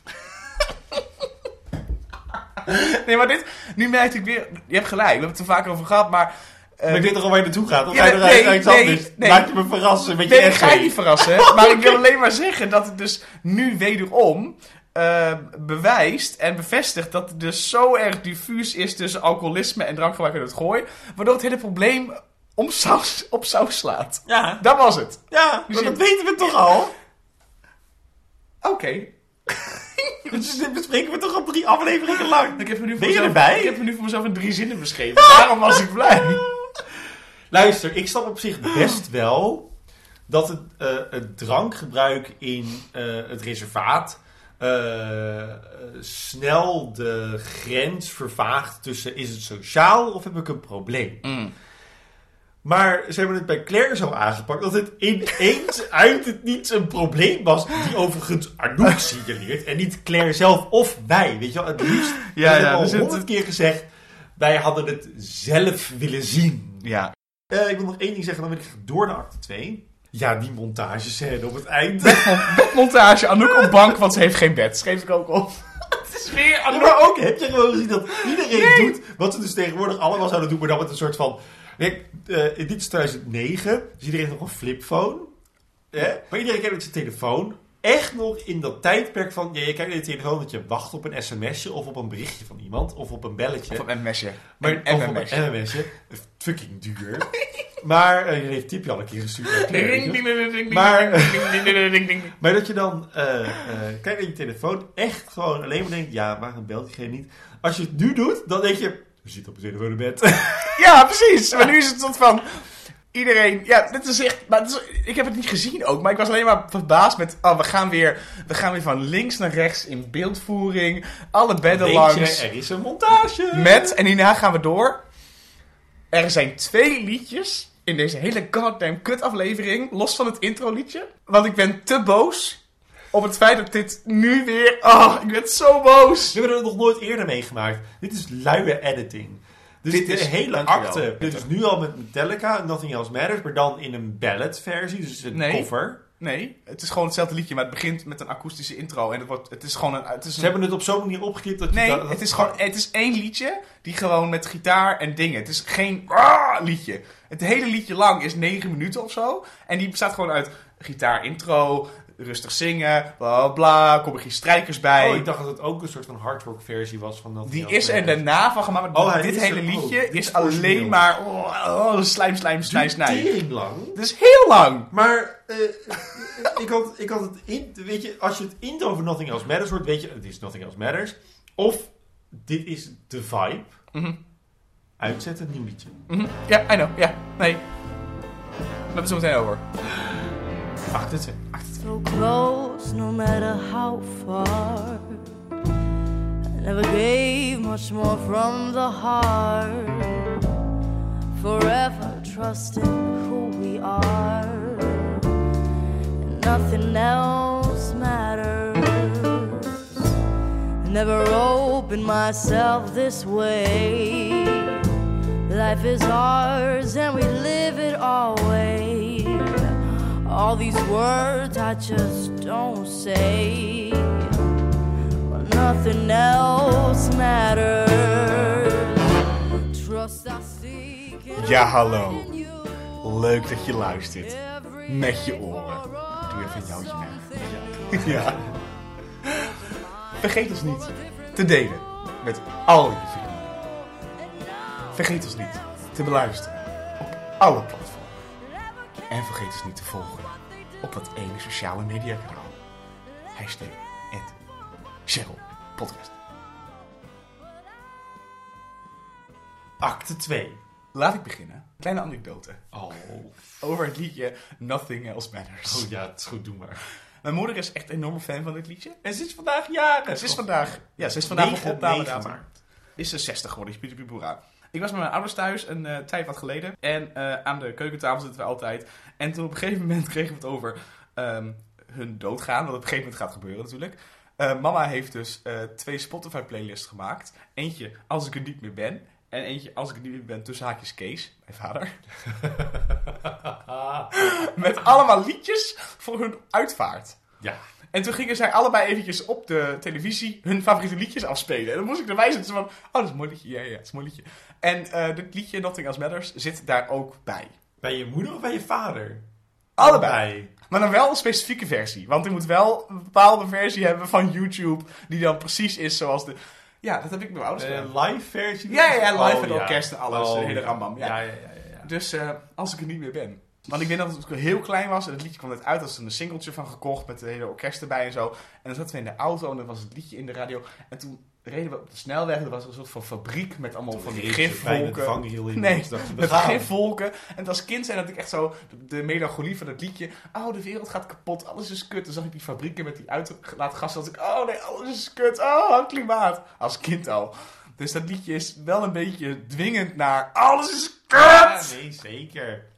Speaker 1: Nee, maar dit... Nu merkte ik weer... Je hebt gelijk, we hebben het er vaker over gehad, maar...
Speaker 2: Maar ik weet toch al waar je naartoe gaat? Of
Speaker 1: Ja, nee,
Speaker 2: uit iets
Speaker 1: nee, nee.
Speaker 2: Laat je me verrassen met je
Speaker 1: Nee, ik ga je niet verrassen. Maar ik wil alleen maar zeggen dat het dus nu wederom eh, bewijst en bevestigt dat het dus zo erg diffuus is tussen alcoholisme en drankgebruik in het gooi. Waardoor het hele probleem om saus, op saus slaat.
Speaker 2: Ja,
Speaker 1: Dat was het.
Speaker 2: ja
Speaker 1: Dus
Speaker 2: maar dat weten we toch al?
Speaker 1: Oké.
Speaker 2: Dus dit bespreken we toch al drie afleveringen lang?
Speaker 1: Ik heb me nu voor
Speaker 2: Ben je
Speaker 1: mezelf-
Speaker 2: erbij?
Speaker 1: Ik heb me nu voor mezelf in drie zinnen beschreven. Daarom was ik blij.
Speaker 2: Luister, ik snap op zich best wel dat het, eh, het drankgebruik in eh, het reservaat eh, snel de grens vervaagt tussen is het sociaal of heb ik een probleem. Maar ze hebben het bij Claire zo aangepakt dat het ineens uit het niets een probleem was. Die overigens Anouk signaleert. En niet Claire zelf of wij. Weet je wel, het liefst.
Speaker 1: Ja,
Speaker 2: we
Speaker 1: ja,
Speaker 2: hebben al
Speaker 1: er
Speaker 2: honderd keer gezegd. Wij hadden het zelf willen zien.
Speaker 1: Ja.
Speaker 2: Eh, ik wil nog één ding zeggen, dan wil ik door naar acte 2. Ja, die montagescène op het eind.
Speaker 1: Montage, Anouk op bank, want ze heeft geen bed. Schreef ik ook op. het is weer Anouk.
Speaker 2: maar ook heb je gewoon gezien dat iedereen doet wat ze dus tegenwoordig allemaal zouden doen, maar dan met een soort van. Kijk, eh, dit is 2009, dus iedereen heeft nog een flipphone. Hè? Maar iedereen kijkt met zijn telefoon. Echt nog in dat tijdperk van. Ja, je kijkt naar je telefoon dat je wacht op een sms'je of op een berichtje van iemand of op een belletje.
Speaker 1: Of een mesje.
Speaker 2: Maar, of
Speaker 1: een
Speaker 2: op
Speaker 1: mesje.
Speaker 2: een MMS'je. Fucking duur. maar eh, je heeft tipje al een keer gestuurd. Maar- dat je dan eh kijkt naar je telefoon, echt gewoon alleen maar denkt, ja, waarom belt diegene niet? Als je het nu doet, dan denk je, we zitten op een telefoon in bed.
Speaker 1: Ja, precies. Maar nu is het soort van... Iedereen... Ja, dit is echt... Maar is- ik heb het niet gezien ook. Maar ik was alleen maar verbaasd met... Oh, we gaan weer, we gaan weer van links naar rechts in beeldvoering. Alle bedden
Speaker 2: Weet
Speaker 1: langs.
Speaker 2: je, er is een montage.
Speaker 1: Met... En hierna gaan we door. Er zijn twee liedjes in deze hele goddamn kut aflevering. Los van het intro liedje. Want ik ben te boos op het feit dat dit nu weer... Oh, ik ben zo boos.
Speaker 2: We hebben het nog nooit eerder meegemaakt. Dit is luie editing. Dus
Speaker 1: Dit
Speaker 2: de
Speaker 1: is-
Speaker 2: hele acte, dit is nu al met Metallica, Nothing Else Matters, maar dan in een ballad versie, dus een
Speaker 1: Nee.
Speaker 2: cover.
Speaker 1: Nee, het is gewoon hetzelfde liedje, maar het begint met een akoestische intro. En het, wordt, het is gewoon een... Het is
Speaker 2: Ze
Speaker 1: een
Speaker 2: hebben het op zo'n manier opgeknipt dat je
Speaker 1: Nee,
Speaker 2: dat- dat-
Speaker 1: het is gewoon het is één liedje die gewoon met gitaar en dingen. Het is geen ah, liedje. Het hele liedje lang is negen minuten of zo. En die bestaat gewoon uit gitaar intro, rustig zingen, bla bla bla, komen geen strijkers bij.
Speaker 2: Oh, ik dacht dat het ook een soort van hardrock versie was van Nothing
Speaker 1: die is er daarna van gemaakt. maar
Speaker 2: Oh,
Speaker 1: dit hele
Speaker 2: er- oh,
Speaker 1: liedje is
Speaker 2: origineel.
Speaker 1: alleen maar oh, oh, slijm, slijm, snij, snij.
Speaker 2: Tering lang.
Speaker 1: Het is heel lang.
Speaker 2: Maar eh, ik, had, ik had het in, weet je, als je het intro van Nothing Else Matters hoort, weet je, het is Nothing Else Matters. Of dit is de vibe.
Speaker 1: Mhm.
Speaker 2: Uitzetten, nieuw liedje.
Speaker 1: Mhm. Ja, I know. Ja, nee. We hebben het zo meteen over.
Speaker 2: Acht het
Speaker 3: So close, no matter how far. I never gave much more from the heart. Forever trusting who we are. And nothing else matters. Never opened myself this way. Life is ours and we live it always. All these words I just don't say. Well, nothing else matters. Trust I seek.
Speaker 1: Ja, hallo. Leuk dat je luistert. Met je oren. Doe even een joutje mee. Ja. Vergeet ons niet te delen met al je vrienden. Vergeet ons niet te beluisteren op alle platforms. En vergeet ons niet te volgen op dat ene sociale media kanaal. Hashtag at Cheryl Podcast.
Speaker 2: Acte 2.
Speaker 1: Laat ik beginnen. Kleine anekdote.
Speaker 2: Oh.
Speaker 1: Over het liedje Nothing Else Matters.
Speaker 2: oh ja, het is goed, doe maar.
Speaker 1: Mijn moeder is echt een enorme fan van dit liedje.
Speaker 2: En ze is vandaag jaren.
Speaker 1: Ze is vandaag, ja, ze is vandaag op
Speaker 2: 9
Speaker 1: opname
Speaker 2: 9 maart.
Speaker 1: is ze 60 geworden, is Pieter Ik was met mijn ouders thuis een eh, tijd wat geleden. En eh, aan de keukentafel zitten we altijd. En toen op een gegeven moment kregen we het over ehm, hun doodgaan. Wat op een gegeven moment gaat gebeuren natuurlijk. Eh, mama heeft dus twee Spotify playlists gemaakt. Eentje Als ik er niet meer ben. En eentje Als ik er niet meer ben tussen haakjes Kees, mijn vader. Met allemaal liedjes voor hun uitvaart.
Speaker 2: Ja.
Speaker 1: En toen gingen zij allebei eventjes op de televisie hun favoriete liedjes afspelen. En dan moest ik erbij zitten van, oh, dat is een mooi liedje. Ja, ja, dat is een mooi liedje. En eh dit liedje, Nothing Else Matters, zit daar ook bij.
Speaker 2: Bij je moeder of bij je vader?
Speaker 1: Allebei. Maar dan wel een specifieke versie. Want ik moet wel een bepaalde versie hebben van YouTube, die dan precies is zoals de... Ja, dat heb ik met mijn ouders gedaan.
Speaker 2: Een live versie?
Speaker 1: Ja, ja, live
Speaker 2: Oh,
Speaker 1: met
Speaker 2: ja.
Speaker 1: orkest en alles,
Speaker 2: Oh,
Speaker 1: de hele rambam, ja.
Speaker 2: Ja, ja, ja, ja, ja.
Speaker 1: Dus eh, als ik er niet meer ben. Want ik weet dat het heel klein was. En het liedje kwam net uit. Er was een singeltje van gekocht. Met de hele orkest erbij en zo. En dan zaten we in de auto. En dan was het liedje in de radio. En toen reden we op de snelweg. Er was een soort van fabriek. Met allemaal van die gifwolken. Nee,
Speaker 2: Dus dacht
Speaker 1: met gifwolken. En als kind zijn dat ik echt zo... De, de melancholie van het liedje. Oh, de wereld gaat kapot. Alles is kut. Dan zag ik die fabrieken met die uitgelaten gassen. Dat ik... Oh nee, alles is kut. Oh, het klimaat. Als kind al. Dus dat liedje is wel een beetje dwingend naar... Alles is kut!
Speaker 2: Ja, nee, zeker.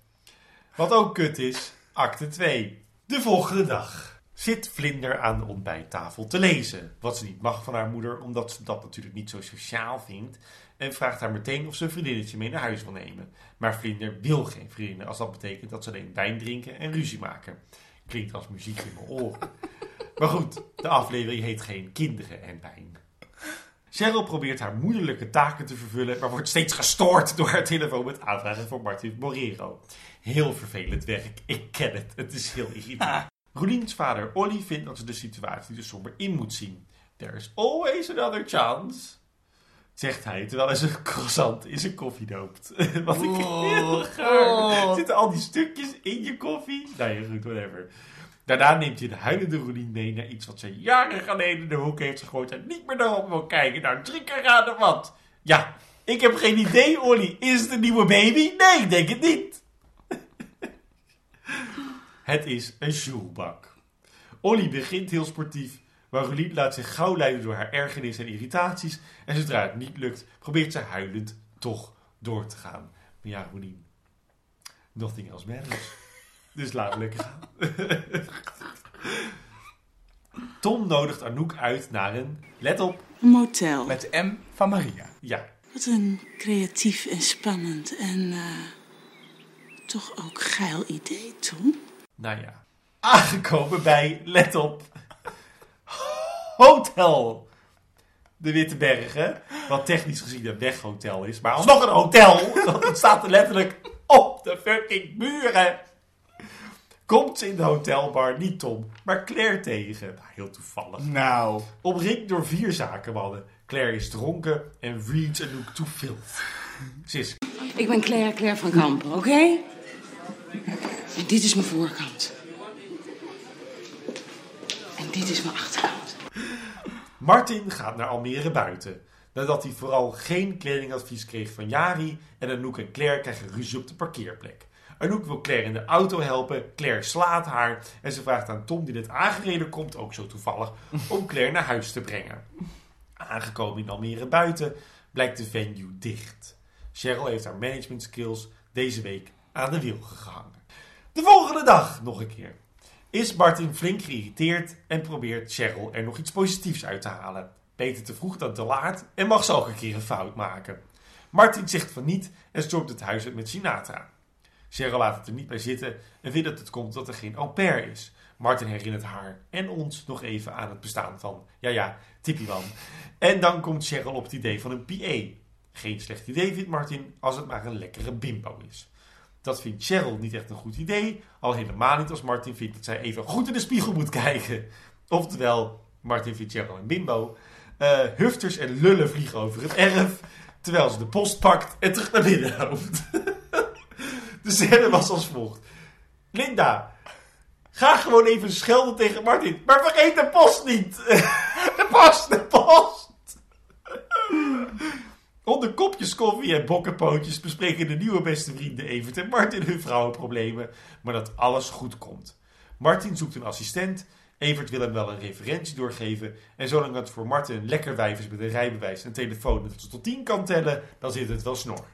Speaker 2: Wat ook kut is, acte 2. De volgende dag zit Vlinder aan de ontbijttafel te lezen. Wat ze niet mag van haar moeder, omdat ze dat natuurlijk niet zo sociaal vindt. En vraagt haar meteen of ze een vriendinnetje mee naar huis wil nemen. Maar Vlinder wil geen vrienden, als dat betekent dat ze alleen wijn drinken en ruzie maken. Klinkt als muziek in mijn oren. Maar goed, de aflevering heet geen kinderen en wijn. Cheryl probeert haar moederlijke taken te vervullen, maar wordt steeds gestoord door haar telefoon met aanvragen voor Martin Borrero. Heel vervelend werk, ik ken het, het is heel irritant. Roeliens vader Olly vindt dat ze de situatie er somber in moet zien. There's always another chance, zegt hij terwijl hij zijn croissant in zijn koffie doopt. Wat ik heel gaar. Zitten al die stukjes in je koffie? Nou ja, goed, whatever. Daarna neemt hij de huilende Roelien mee naar iets wat ze jaren geleden in de hoek heeft gegooid en niet meer naar op wil kijken. Nou, drie keer raden wat. Ja, ik heb geen idee, Olly. Is het een nieuwe baby? Nee, ik denk het niet. Het is een sjoelbak. Olly begint heel sportief, maar Roelien laat zich gauw leiden door haar ergernis en irritaties. En zodra het niet lukt, probeert ze huilend toch door te gaan. Maar ja, Roelien, nothing else matters. Dus laat het lekker gaan. Tom nodigt Anouk uit naar een, let op,
Speaker 4: Een motel.
Speaker 1: Met de M van Maria.
Speaker 2: ja,
Speaker 4: Wat een creatief en spannend en eh, toch ook geil idee, Tom.
Speaker 2: Nou ja. Aangekomen bij, let op, Hotel de Witte Bergen. Wat technisch gezien een weghotel is, maar alsnog een hotel. Want het staat er letterlijk op de fucking muren. Komt ze in de hotelbar niet Tom, maar Claire tegen. Nou, heel toevallig.
Speaker 1: Nou.
Speaker 2: Omringd door vier zakenmannen. Claire is dronken en reads Anouk to filth. Ze is
Speaker 6: Ik ben Claire, Claire van Kampen, oké? En dit is mijn voorkant. En dit is mijn achterkant.
Speaker 2: Martin gaat naar Almere buiten. Nadat hij vooral geen kledingadvies kreeg van Jari en Anouk en Claire krijgen ruzie op de parkeerplek. Anouk wil Claire in de auto helpen, Claire slaat haar en ze vraagt aan Tom die net aangereden komt, ook zo toevallig, om Claire naar huis te brengen. Aangekomen in Almere buiten blijkt de venue dicht. Cheryl heeft haar management skills deze week aan de wiel gehangen. De volgende dag nog een keer is Martin flink geïrriteerd en probeert Cheryl er nog iets positiefs uit te halen. Beter te vroeg dan te laat en mag ze ook een keer een fout maken. Martin zegt van niet en stormt het huis uit met Sinatra. Cheryl laat het er niet bij zitten en vindt dat het komt dat er geen au pair is. Martin herinnert haar en ons nog even aan het bestaan van, ja ja, Tippywan. En dan komt Cheryl op het idee van een PA. Geen slecht idee vindt Martin als het maar een lekkere bimbo is. Dat vindt Cheryl niet echt een goed idee. Al helemaal niet als Martin vindt dat zij even goed in de spiegel moet kijken. Oftewel, Martin vindt Cheryl een bimbo. Eh, hufters en lullen vliegen over het erf. Terwijl ze de post pakt en terug naar binnen loopt. de scène was als volgt. Linda, ga gewoon even schelden tegen Martin. Maar vergeet de post niet. De post, de post. Onder kopjes koffie en bokkenpootjes bespreken de nieuwe beste vrienden Evert en Martin hun vrouwenproblemen, maar dat alles goed komt. Martin zoekt een assistent, Evert wil hem wel een referentie doorgeven en zolang het voor Martin een lekker wijf is met een rijbewijs en een telefoon dat ze tot 10 kan tellen, dan zit het wel snor.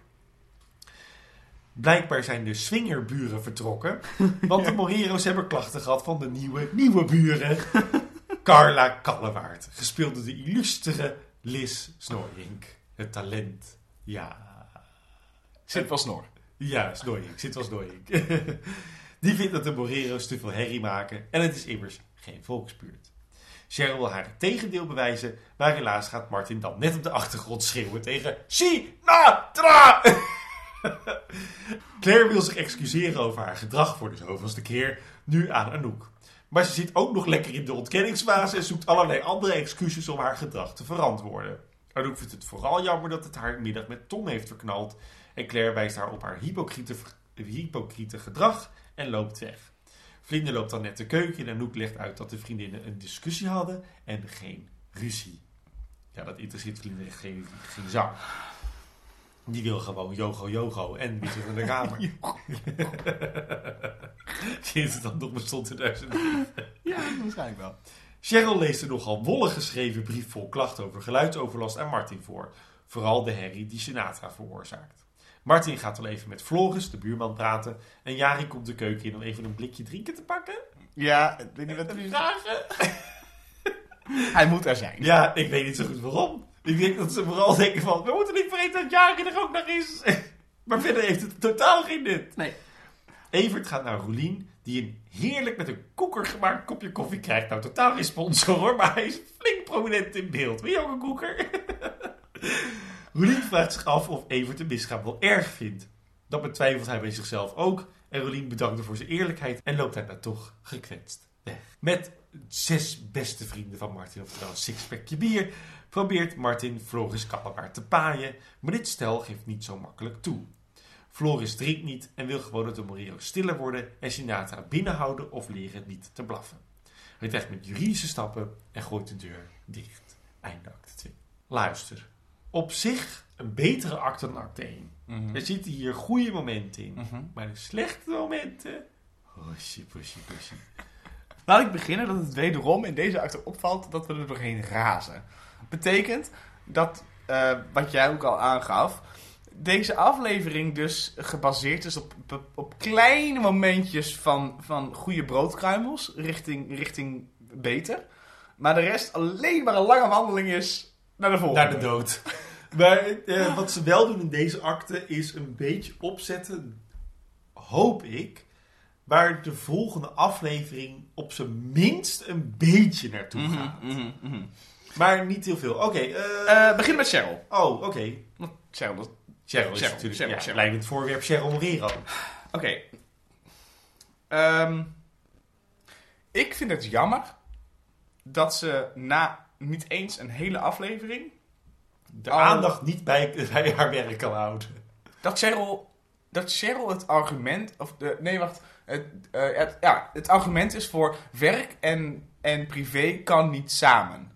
Speaker 2: Blijkbaar zijn de swingerburen vertrokken, want de Morero's hebben klachten gehad van de nieuwe, nieuwe buren. Carla Kallewaard, gespeeld door de illustere Liz Snorrink. Het talent. Ja.
Speaker 1: Zit wel snor.
Speaker 2: Ja, Snorrink. Zit wel Snorrink. Die vindt dat de Morero's te veel herrie maken en het is immers geen volksbuurt. Cheryl wil haar het tegendeel bewijzen, maar helaas gaat Martin dan net op de achtergrond schreeuwen tegen Sinatra! Claire wil zich excuseren over haar gedrag voor de zoveelste keer, nu aan Anouk. Maar ze zit ook nog lekker in de ontkenningsfase en zoekt allerlei andere excuses om haar gedrag te verantwoorden. Anouk vindt het vooral jammer dat het haar middag met Tom heeft verknald. En Claire wijst haar op haar hypocriete, hypocriete gedrag en loopt weg. Vlinder loopt dan net de keuken en Anouk legt uit dat de vriendinnen een discussie hadden en geen ruzie. Ja, dat interesseert Vlinder echt geen, geen zak. Die wil gewoon yogo yogo en wie zit in de kamer. Sinds het dan nog bestond in 2003.
Speaker 1: Ja, waarschijnlijk wel.
Speaker 2: Cheryl leest een nogal wollig geschreven brief vol klachten over geluidsoverlast aan Martin voor. Vooral de herrie die Sinatra veroorzaakt. Martin gaat wel even met Floris, de buurman, praten. En Jari komt de keuken in om even een blikje drinken te pakken.
Speaker 1: Ja, ik weet niet wat is.
Speaker 2: vragen.
Speaker 1: Hij moet er zijn.
Speaker 2: Ja, ik weet niet zo goed waarom. Ik denk dat ze vooral denken van, we moeten niet vergeten dat Jari er ook nog is. Maar verder heeft het totaal geen nut.
Speaker 1: Nee.
Speaker 2: Evert gaat naar Roelien, die een heerlijk met een koeker gemaakt kopje koffie krijgt. Nou, totaal geen sponsor hoor, maar hij is flink prominent in beeld. Wil je ook een koeker? Roelien vraagt zich af of Evert de misgaap wel erg vindt. Dat betwijfelt hij bij zichzelf ook. En Roelien bedankt voor zijn eerlijkheid en loopt daarna toch gekwetst weg. Met zes beste vrienden van Martin, oftewel een sixpackje bier, probeert Martin Floris Kallewaard te paaien. Maar dit stel geeft niet zo makkelijk toe. Floris drinkt niet en wil gewoon dat de Morero's stiller worden en Sinatra binnenhouden of leren niet te blaffen. Hij trekt met juridische stappen en gooit de deur dicht. Einde acte 2. Luister. Op zich een betere acte dan acte 1.
Speaker 1: Mhm.
Speaker 2: Er zitten hier goede momenten in.
Speaker 1: Mhm.
Speaker 2: Maar de slechte momenten... Hosje, posje, posje.
Speaker 1: Laat ik beginnen dat het wederom in deze acte opvalt dat we er doorheen razen. Betekent dat, eh, wat jij ook al aangaf, deze aflevering dus gebaseerd is op, op, op kleine momentjes van, van goede broodkruimels richting, richting beter. Maar de rest alleen maar een lange wandeling is naar de volgende.
Speaker 2: Naar de dood. Maar eh, wat ze wel doen in deze acte is een beetje opzetten, hoop ik, waar de volgende aflevering op zijn minst een beetje naartoe
Speaker 1: Mhm,
Speaker 2: gaat.
Speaker 1: mhm, mhm.
Speaker 2: Maar niet heel veel. Oké. eh,
Speaker 1: Eh, begin met Cheryl.
Speaker 2: oh, oké.
Speaker 1: Cheryl, dat...
Speaker 2: Cheryl is
Speaker 1: Cheryl,
Speaker 2: natuurlijk
Speaker 1: Cheryl,
Speaker 2: ja,
Speaker 1: Cheryl.
Speaker 2: leidend voorwerp Cheryl Morero.
Speaker 1: Oké. Ehm, ik vind het jammer dat ze na niet eens een hele aflevering...
Speaker 2: De aandacht niet bij, bij haar werk kan houden.
Speaker 1: Dat Cheryl, dat Cheryl het argument... Of de, nee, wacht. Het, eh, het, ja, het argument is voor werk en, en privé kan niet samen.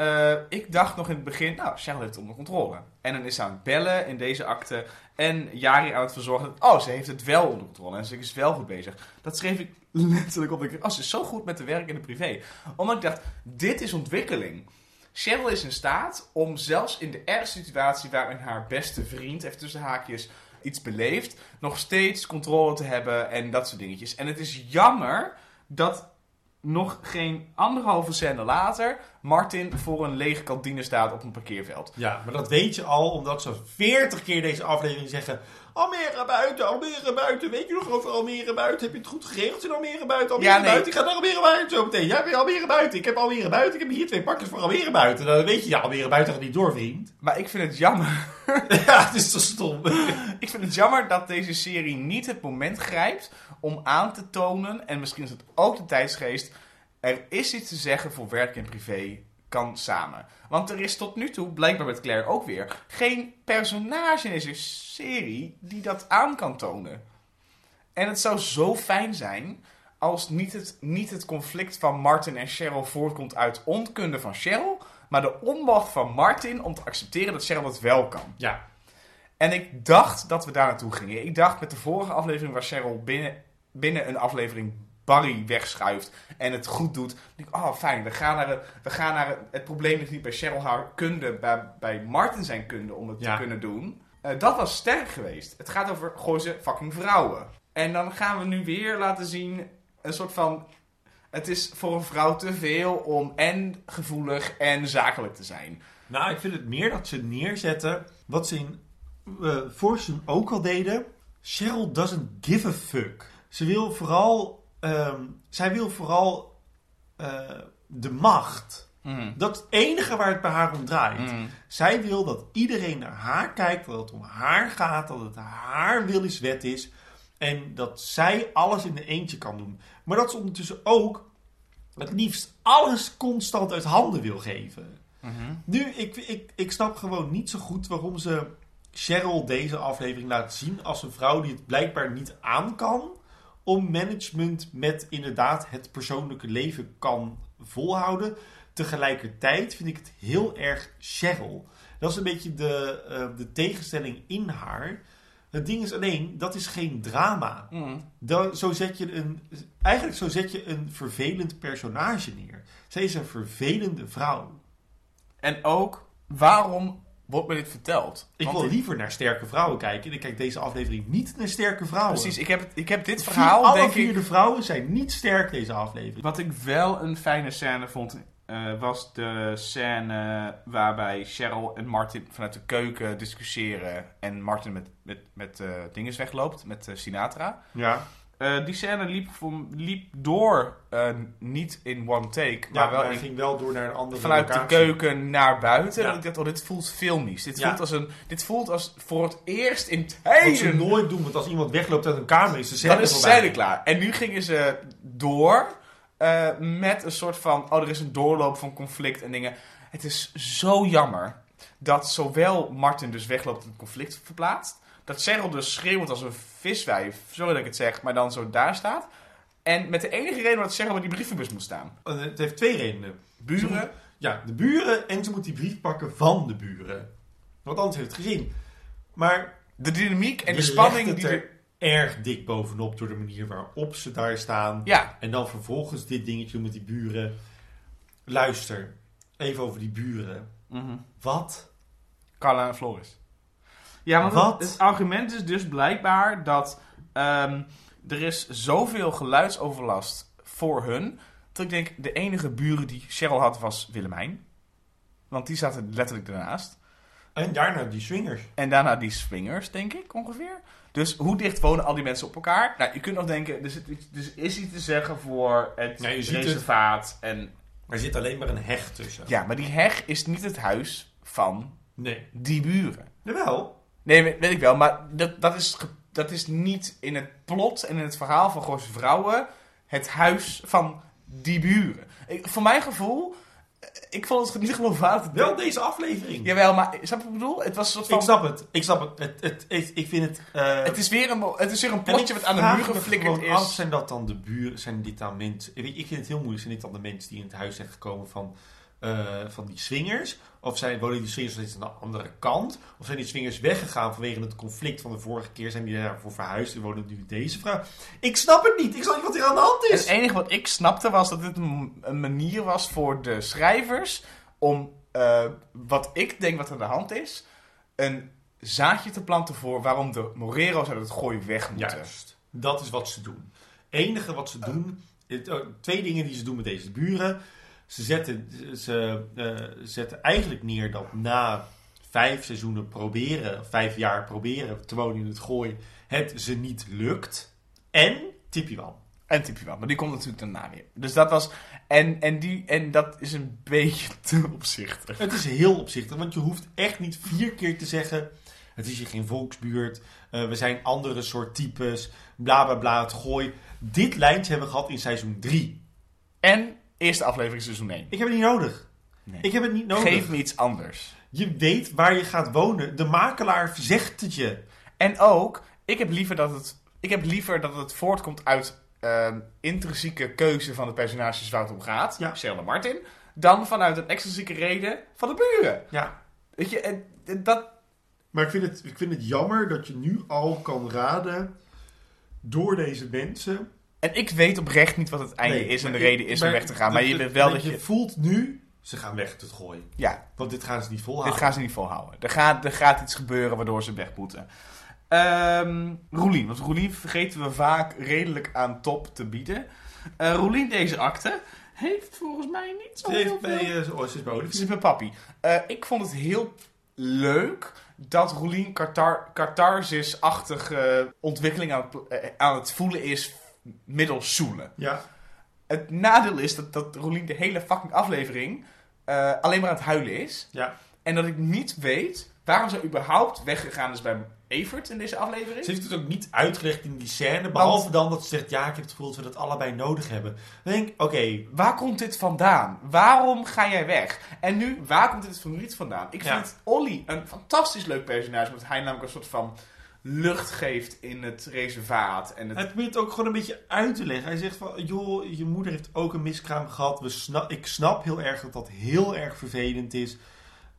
Speaker 1: Eh, ik dacht nog in het begin, nou, Cheryl heeft het onder controle. En dan is ze aan het bellen in deze akte. En Jari aan het verzorgen. dat- Oh, ze heeft het wel onder controle. En ze is wel goed bezig. Dat schreef ik letterlijk op. Ik Oh, ze is zo goed met de werk en de privé. Omdat ik dacht, dit is ontwikkeling. Cheryl is in staat om zelfs in de ergste situatie waarin haar beste vriend, even tussen haakjes, iets beleeft, nog steeds controle te hebben en dat soort dingetjes. En het is jammer dat nog geen anderhalve scène later Martin voor een lege kantine staat op een parkeerveld.
Speaker 2: Ja, maar dat weet je al, omdat ze 40 keer deze aflevering zeggen... Almere buiten, Almere buiten. Weet je nog over Almere buiten? Heb je het goed geregeld in Almere buiten? Almere
Speaker 1: Ja, nee.
Speaker 2: buiten, ik ga naar Almere buiten zo meteen. Ja, Almere buiten? Ik heb Almere buiten. Ik heb hier twee pakjes voor Almere buiten. Dan weet je, ja, Almere buiten gaat niet door, vriend.
Speaker 1: Maar ik vind het jammer.
Speaker 2: ja, het is toch stom.
Speaker 1: Ik vind het jammer dat deze serie niet het moment grijpt om aan te tonen, en misschien is het ook de tijdsgeest, er is iets te zeggen voor werk en privé kan samen. Want er is tot nu toe, blijkbaar met Claire ook weer, geen personage in deze serie die dat aan kan tonen. En het zou zo fijn zijn als niet het, niet het conflict van Martin en Cheryl voortkomt uit onkunde van Cheryl, maar de onmacht van Martin om te accepteren dat Cheryl het wel kan.
Speaker 2: Ja.
Speaker 1: En ik dacht dat we daar naartoe gingen. Ik dacht met de vorige aflevering waar Cheryl binnen, binnen een aflevering Barry wegschuift en het goed doet. denk ik, oh fijn, we gaan naar, het, we gaan naar het, het probleem ligt niet bij Cheryl haar kunde, bij, bij Martin zijn kunde om het
Speaker 2: Ja.
Speaker 1: te kunnen doen. Eh, dat was sterk geweest. Het gaat over gooi ze fucking vrouwen. En dan gaan we nu weer laten zien een soort van... Het is voor een vrouw te veel om en gevoelig en zakelijk te zijn.
Speaker 2: Nou, ik vind het meer dat ze neerzetten wat ze in eh vorig seizoen ook al deden. Cheryl doesn't give a fuck. Ze wil vooral, ehm, zij wil vooral eh, de macht. Dat is het enige waar het bij haar om draait.
Speaker 1: Mm.
Speaker 2: Zij wil dat iedereen naar haar kijkt, dat het om haar gaat, dat het haar wil is wet is. En dat zij alles in een eentje kan doen. Maar dat ze ondertussen ook het liefst alles constant uit handen wil geven. Nu, ik, ik, ik snap gewoon niet zo goed waarom ze Cheryl deze aflevering laat zien als een vrouw die het blijkbaar niet aan kan om management met inderdaad het persoonlijke leven kan volhouden. Tegelijkertijd vind ik het heel erg Cheryl. Dat is een beetje de, eh, de tegenstelling in haar. Het ding is alleen, dat is geen drama.
Speaker 1: Mm.
Speaker 2: Dan, zo zet je een, eigenlijk zo zet je een vervelend personage neer. Zij is een vervelende vrouw.
Speaker 1: En ook, waarom wordt me dit verteld?
Speaker 2: Ik
Speaker 1: Want
Speaker 2: wil liever naar sterke vrouwen kijken. En ik kijk deze aflevering niet naar sterke vrouwen.
Speaker 1: Precies, ik heb, ik heb dit verhaal,
Speaker 2: alle
Speaker 1: denk
Speaker 2: vier
Speaker 1: ik...
Speaker 2: de vrouwen zijn niet sterk deze aflevering.
Speaker 1: Wat ik wel een fijne scène vond, eh, was de scène waarbij Cheryl en Martin vanuit de keuken discussiëren. En Martin met, met, met eh dinges wegloopt, met eh, Sinatra.
Speaker 2: Ja,
Speaker 1: Eh, die scène liep, voor, liep door, eh, niet in one take, maar wel in
Speaker 2: ging wel door naar een andere
Speaker 1: vanuit de keuken naar buiten.
Speaker 2: Ja.
Speaker 1: En ik dacht, oh, dit voelt filmisch. Dit,
Speaker 2: Ja.
Speaker 1: voelt als een, dit voelt als voor het eerst in
Speaker 2: Wat ze
Speaker 1: tijden.
Speaker 2: nooit doen, want als iemand wegloopt uit een kamer is de scène
Speaker 1: Dan is de scène klaar. En nu gingen ze door eh, met een soort van, oh, er is een doorloop van conflict en dingen. Het is zo jammer dat zowel Martin dus wegloopt en het conflict verplaatst. Dat Cheryl dus schreeuwt als een viswijf, sorry dat ik het zeg, maar dan zo daar staat. En met de enige reden dat Cheryl bij die brievenbus moet staan.
Speaker 2: Eh, Het heeft twee redenen.
Speaker 1: Buren.
Speaker 2: Ja, de buren en ze moet die brief pakken van de buren. Want anders heeft het gezien. Maar
Speaker 1: De dynamiek en de spanning die
Speaker 2: het
Speaker 1: er...
Speaker 2: er erg dik bovenop door de manier waarop ze daar staan.
Speaker 1: Ja,
Speaker 2: En dan vervolgens dit dingetje met die buren. Luister, even over die buren. Wat?
Speaker 1: Carla en Floris. Ja, want
Speaker 2: Wat?
Speaker 1: Het, het argument is dus blijkbaar dat ehm, er is zoveel geluidsoverlast voor hun. Dat ik denk, de enige buren die Cheryl had was Willemijn. Want die zaten letterlijk ernaast.
Speaker 2: En daarna die swingers.
Speaker 1: En daarna die swingers, denk ik, ongeveer. Dus hoe dicht wonen al die mensen op elkaar? Nou, je kunt nog denken, er, zit, iets- er is iets te zeggen voor het
Speaker 2: Ja, je ziet het.
Speaker 1: reservaat. En,
Speaker 2: Er zit alleen maar een heg tussen.
Speaker 1: ja, maar die heg is niet het huis van
Speaker 2: Nee.
Speaker 1: die buren.
Speaker 2: Jawel.
Speaker 1: Nee, weet, ik wel, maar dat, dat, is, dat is niet in het plot en in het verhaal van Gooise Vrouwen het huis van die buren. Ik, voor mijn gevoel, eh, ik vond het niet geloofwaardig.
Speaker 2: Wel deze aflevering.
Speaker 1: Jawel, maar snap je wat ik bedoel? Het was een soort van...
Speaker 2: Ik snap het. Ik snap het. het, het, ik- ik vind het... eh,
Speaker 1: het, is weer een, het is weer een
Speaker 2: en
Speaker 1: plotje wat aan de muur geflikkerd
Speaker 2: gewoon af,
Speaker 1: is.
Speaker 2: zijn dat dan de buren? Zijn dit dan mensen... Ik, ik vind het heel moeilijk. Zijn dit dan de mensen die in het huis zijn gekomen van, eh, van die swingers? Of zijn, wonen die swingers nog steeds aan de andere kant? Of zijn die swingers weggegaan vanwege het conflict van de vorige keer? Zijn die daarvoor verhuisd en wonen nu deze vrouw? Ik snap het niet. Ik snap niet wat hier aan de hand
Speaker 1: Het
Speaker 2: is.
Speaker 1: enige wat ik snapte was dat dit een, een manier was voor de schrijvers om, eh, wat ik denk wat aan de hand is, een zaadje te planten voor waarom de Morero's uit het gooien weg moeten.
Speaker 2: Juist. Dat is wat ze doen. enige wat ze doen... het- oh, twee dingen die ze doen met deze buren. Ze zetten, ze, eh, zetten eigenlijk neer dat na vijf seizoenen proberen... Vijf jaar proberen te wonen in het gooi... Het ze niet lukt. En Tipiwan.
Speaker 1: En wel, maar die komt natuurlijk daarna weer. Dus dat was. En, en, die, en dat is een beetje te opzichtig.
Speaker 2: Het is heel opzichtig, want je hoeft echt niet vier keer te zeggen... Het is hier geen volksbuurt, eh, we zijn andere soort types, bla bla bla, het gooi. Dit lijntje hebben we gehad in seizoen 3.
Speaker 1: En eerste aflevering seizoen 1.
Speaker 2: Ik heb het niet nodig.
Speaker 1: Nee.
Speaker 2: Ik heb het niet nodig.
Speaker 1: Geef me iets anders.
Speaker 2: Je weet waar je gaat wonen. De makelaar zegt het je.
Speaker 1: En ook, ik heb liever dat het, ik heb liever dat het voortkomt uit ehm, intrinsieke keuze van de personages waar het om gaat.
Speaker 2: Ja.
Speaker 1: Martin. dan vanuit een extrinsieke reden van de buren.
Speaker 2: Ja.
Speaker 1: Weet je, en, en dat...
Speaker 2: Maar ik vind, het, ik vind het jammer dat je nu al kan raden door deze mensen.
Speaker 1: En ik weet oprecht niet wat het einde
Speaker 2: Nee,
Speaker 1: is en de
Speaker 2: ik-
Speaker 1: reden is om weg te gaan. Maar je weet wel dat je...
Speaker 2: voelt nu, ze gaan weg te gooien.
Speaker 1: Ja,
Speaker 2: Want dit gaan ze niet volhouden.
Speaker 1: dit gaan ze niet volhouden. Er gaat, er gaat iets gebeuren waardoor ze weg moeten. Ehm Roelien, want Roelien vergeten we vaak redelijk aan top te bieden. Eh Roelien, deze akte, heeft volgens mij niet zo
Speaker 2: Ze
Speaker 1: heel veel...
Speaker 2: bij uh, oh, ze is bij
Speaker 1: Ze
Speaker 2: Olivier.
Speaker 1: is mijn papi. Eh, ik vond het heel leuk dat Roelien Qatar, catharsis-achtige ontwikkeling aan het, eh, aan het voelen is middels zoelen.
Speaker 2: Ja.
Speaker 1: Het nadeel is dat, dat Roelien de hele fucking aflevering eh, alleen maar aan het huilen is.
Speaker 2: ja.
Speaker 1: En dat ik niet weet waarom ze überhaupt weggegaan is bij Evert in deze aflevering.
Speaker 2: Ze heeft het ook niet uitgelegd in die scène. Behalve dan dat ze zegt, ja, ik heb het gevoel dat we dat allebei nodig hebben. Dan denk ik, oké,
Speaker 1: Waar komt dit vandaan? Waarom ga jij weg? En nu, waar komt dit verdriet vandaan? Ik
Speaker 2: Ja.
Speaker 1: vind Olly een fantastisch leuk personage. Omdat hij namelijk een soort van lucht geeft in het reservaat. En het,
Speaker 2: Hij probeert het ook gewoon een beetje uit te leggen. Hij zegt van, joh, je moeder heeft ook een miskraam gehad. We snap, ik snap heel erg dat dat heel erg vervelend is.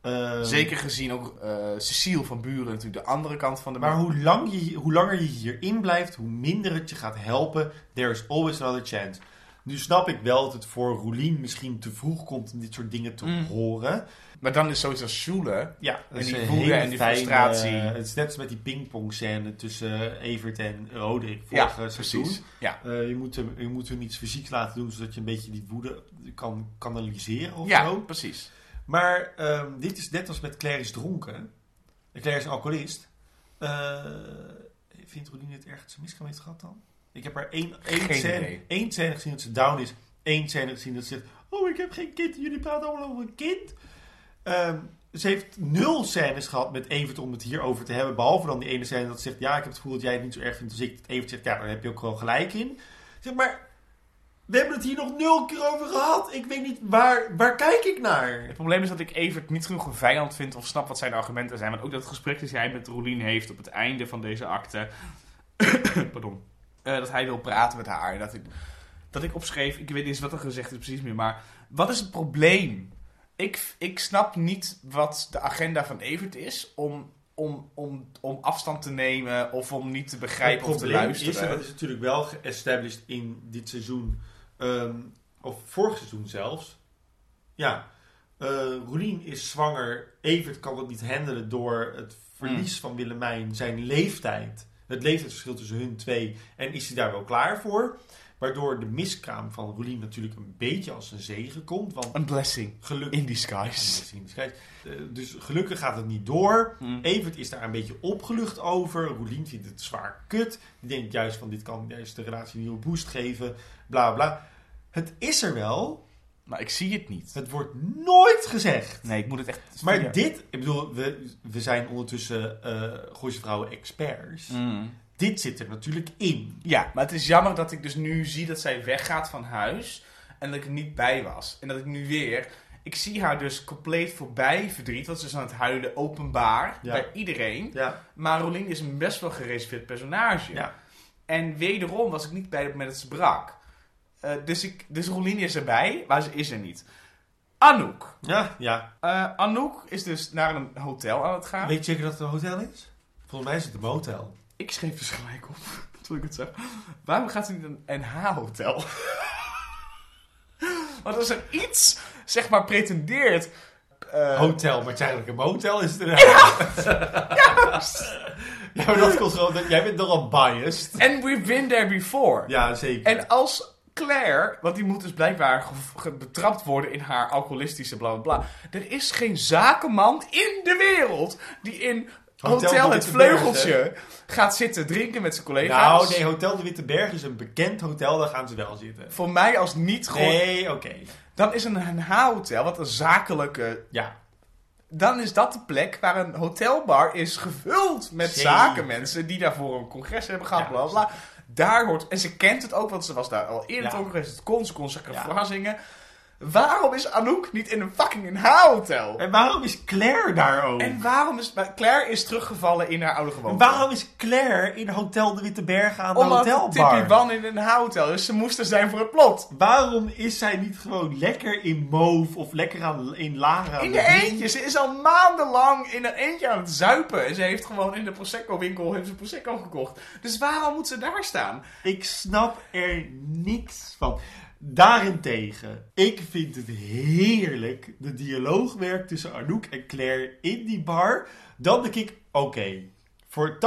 Speaker 2: Ehm,
Speaker 1: zeker gezien ook eh, Cecile van Buren natuurlijk de andere kant van de
Speaker 2: Maar hoe, lang je, hoe langer je hierin blijft, hoe minder het je gaat helpen. There is always another chance. Nu snap ik wel dat het voor Roelien misschien te vroeg komt om dit soort dingen te
Speaker 1: Mm.
Speaker 2: horen.
Speaker 1: Maar dan is sowieso Sjoelen.
Speaker 2: Ja,
Speaker 1: En die woede en die frustratie.
Speaker 2: Het is net als met die pingpong scène tussen Evert en Roderick
Speaker 1: Ja,
Speaker 2: vorige seizoen.
Speaker 1: precies. Ja.
Speaker 2: Eh, je, moet hem, je moet hun iets fysieks laten doen, zodat je een beetje die woede kan kanaliseren of
Speaker 1: Ja,
Speaker 2: zo.
Speaker 1: precies.
Speaker 2: Maar ehm, dit is net als met Claire is dronken. En Claire is een alcoholist. Eh, vindt Rodine het erg dat ze miskraam heeft gehad dan? Ik heb haar één, één, scène, één scène gezien dat ze down is. Eén scène gezien dat ze zegt... Oh, ik heb geen kind. Jullie praten allemaal over een kind. Ehm, ze heeft nul scènes gehad met Evert om het hierover te hebben. Behalve dan die ene scène dat ze zegt... Ja, ik heb het gevoel dat jij het niet zo erg vindt als ik. Evert zegt... Ja, daar heb je ook wel gelijk in. Zeg maar... We hebben het hier nog nul keer over gehad. Ik weet niet, waar, waar kijk ik naar?
Speaker 1: Het probleem is dat ik Evert niet genoeg een vijand vind of snap wat zijn argumenten zijn. Maar ook dat gesprek dat hij met Roelien heeft op het einde van deze akte. Pardon. Eh, dat hij wil praten met haar. En dat ik, dat ik opschreef, ik weet niet eens wat er gezegd is precies meer. Maar wat is het probleem? Ik, ik snap niet wat de agenda van Evert is om, om, om, om afstand te nemen of om niet te begrijpen of te luisteren.
Speaker 2: is, en dat is natuurlijk wel geestablished in dit seizoen, ehm, of vorig seizoen zelfs. Ja, eh Roelien is zwanger. Evert kan het niet handelen door het verlies van Willemijn, zijn leeftijd. Het leeftijdsverschil tussen hun twee. En is hij daar wel klaar voor? Waardoor de miskraam van Roelien natuurlijk een beetje als een zegen komt. Want
Speaker 1: Een blessing in disguise.
Speaker 2: Eh, Dus gelukkig gaat het niet door.
Speaker 1: Mm.
Speaker 2: Evert is daar een beetje opgelucht over. Roelien vindt het zwaar kut. Die denkt juist van dit kan juist de relatie een nieuwe boost geven. Bla bla. Het is er wel.
Speaker 1: Maar ik zie het niet.
Speaker 2: Het wordt nooit gezegd.
Speaker 1: Nee, ik moet het echt...
Speaker 2: Maar dit, ik bedoel, we, we zijn ondertussen eh Gooise Vrouwen experts.
Speaker 1: Mm.
Speaker 2: Dit zit er natuurlijk in.
Speaker 1: Ja, maar het is jammer dat ik dus nu zie dat zij weggaat van huis en dat ik er niet bij was. En dat ik nu weer... Ik zie haar dus compleet voorbij verdriet, want ze is aan het huilen openbaar
Speaker 2: Ja.
Speaker 1: bij iedereen.
Speaker 2: Ja,
Speaker 1: Maar Rolien is een best wel gereserveerd personage.
Speaker 2: ja.
Speaker 1: En wederom was ik niet bij het moment dat ze brak. Eh, dus, ik, dus Rolien is erbij, maar ze is er niet. Anouk.
Speaker 2: ja, ja.
Speaker 1: Eh, Anouk is dus naar een hotel aan het gaan.
Speaker 2: Weet je zeker dat het een hotel is? Volgens mij is het een motel.
Speaker 1: Ik schreef dus gelijk op, toen ik het zeg. Waarom gaat ze niet een NH-hotel? Want als er iets, zeg maar, pretendeert... eh,
Speaker 2: Hotel, maar het is eigenlijk een motel, is het een ja, ja, maar dat komt gewoon... Jij bent nogal biased.
Speaker 1: And we've been there before.
Speaker 2: Ja, zeker.
Speaker 1: En als Claire, want die moet dus blijkbaar betrapt worden in haar alcoholistische bla bla bla. Er is geen zakenman in de wereld die in
Speaker 2: Hotel
Speaker 1: Het
Speaker 2: Berg,
Speaker 1: Vleugeltje gaat zitten drinken met zijn collega's.
Speaker 2: nou, nee, Hotel de Witte Berg is een bekend hotel, daar gaan ze wel zitten.
Speaker 1: Voor mij als niet gewoon...
Speaker 2: Nee, oké.
Speaker 1: Dan is een NH-hotel, wat een zakelijke...
Speaker 2: Ja.
Speaker 1: Dan is dat de plek waar een hotelbar is gevuld met zakenmensen die daarvoor een congres hebben gehad,
Speaker 2: Ja,
Speaker 1: bla bla. Daar hoort... En ze kent het ook, want ze was daar al eerder het congres. Het kon, ze kon. Waarom is Anouk niet in een fucking een hotel?
Speaker 2: En waarom is Claire daar ook?
Speaker 1: En waarom is... Claire is teruggevallen in haar oude
Speaker 2: En
Speaker 1: gewoonte.
Speaker 2: waarom is Claire in Hotel de Witte Bergen aan de
Speaker 1: Omdat Tippy
Speaker 2: hotelbar?
Speaker 1: Wan in een hotel. Dus ze moesten zijn voor het plot.
Speaker 2: Waarom is zij niet gewoon lekker in Mauve of lekker aan, in Lara?
Speaker 1: In de eentje. Ze is al maandenlang in een eentje aan het zuipen. En ze heeft gewoon in de Prosecco winkel heeft ze Prosecco gekocht. Dus waarom moet ze daar staan?
Speaker 2: Ik snap er niks van. Daarentegen, ik vind het heerlijk, de dialoogwerk tussen Anouk en Claire in die bar. Dan denk ik, oké, voor 80%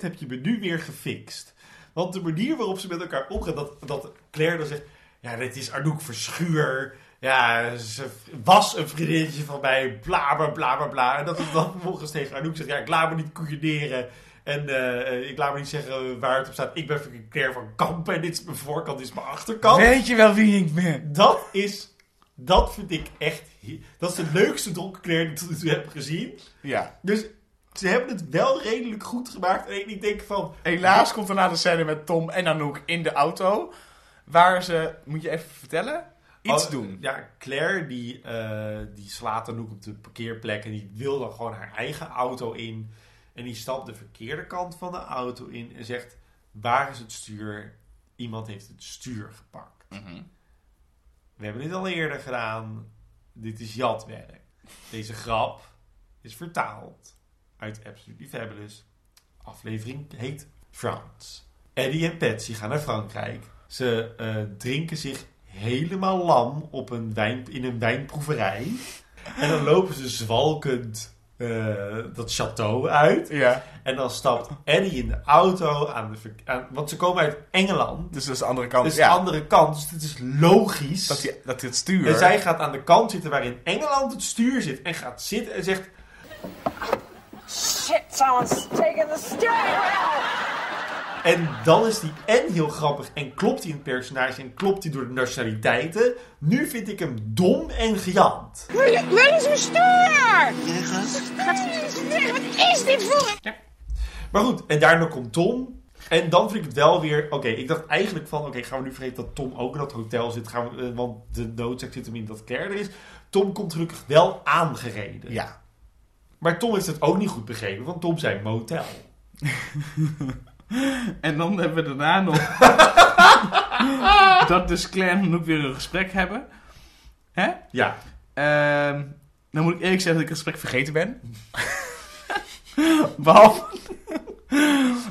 Speaker 2: heb je me nu weer gefixt. Want de manier waarop ze met elkaar omgaan, dat, dat Claire dan zegt, ja, dit is Anouk Verschuur. Ja, ze was een vriendinnetje van mij, bla bla bla. En dat het dan vervolgens tegen Anouk zegt, ja, ik laat me niet koeieneren. En eh, ik laat me niet zeggen waar het op staat. Ik ben Claire van Kampen en dit is mijn voorkant, dit is mijn achterkant.
Speaker 1: Weet je wel wie ik ben?
Speaker 2: Dat is, dat vind ik echt, dat is de leukste dronken Claire die ik tot nu toe heb gezien.
Speaker 1: Ja.
Speaker 2: Dus ze hebben het wel redelijk goed gemaakt. En ik denk van,
Speaker 1: Helaas komt er na de scène met Tom en Anouk in de auto. Waar ze, moet je even vertellen, iets
Speaker 2: Oh,
Speaker 1: doen.
Speaker 2: Ja, Claire die, eh, die slaat Anouk op de parkeerplek en die wil dan gewoon haar eigen auto in. En die stapt de verkeerde kant van de auto in en zegt, waar is het stuur? Iemand heeft het stuur gepakt.
Speaker 1: Mhm.
Speaker 2: We hebben dit al eerder gedaan. Dit is jatwerk. Deze grap is vertaald uit Absolutely Fabulous. Aflevering heet France. Eddie en Patsy gaan naar Frankrijk. Ze eh, drinken zich helemaal lam op een wijn, in een wijnproeverij. En dan lopen ze zwalkend eh, dat château uit.
Speaker 1: Ja,
Speaker 2: En dan stapt Eddie in de auto aan de... Aan, want ze komen uit Engeland.
Speaker 1: dus dat is de andere kant.
Speaker 2: Dus
Speaker 1: ja,
Speaker 2: de andere kant. Dus het is logisch.
Speaker 1: dat, die, dat dit stuur...
Speaker 2: En zij gaat aan de kant zitten waarin Engeland het stuur zit. En gaat zitten en zegt...
Speaker 7: Shit, someone's taking the steering wheel!
Speaker 2: En dan is die en heel grappig. En klopt hij in het personage. En klopt hij door de nationaliteiten. Nu vind ik hem dom en gejant.
Speaker 7: Waar is mijn stuur?
Speaker 6: Jij gaat?
Speaker 7: Wat is dit voor een...
Speaker 2: Maar goed. En daarna komt Tom. En dan vind ik het wel weer... Oké, ik dacht eigenlijk van... Oké, gaan we nu vergeten dat Tom ook in dat hotel zit. Gaan we, eh, want de noodzaak zit hem in dat Claire er is. Tom komt gelukkig wel aangereden.
Speaker 1: Ja.
Speaker 2: Maar Tom heeft het ook niet goed begrepen. Want Tom zei motel.
Speaker 1: En dan hebben we daarna nog... dat dus Claire en weer een gesprek hebben. Hè?
Speaker 2: Ja.
Speaker 1: Ehm, dan moet ik eerlijk zeggen dat ik het gesprek vergeten ben. Behalve...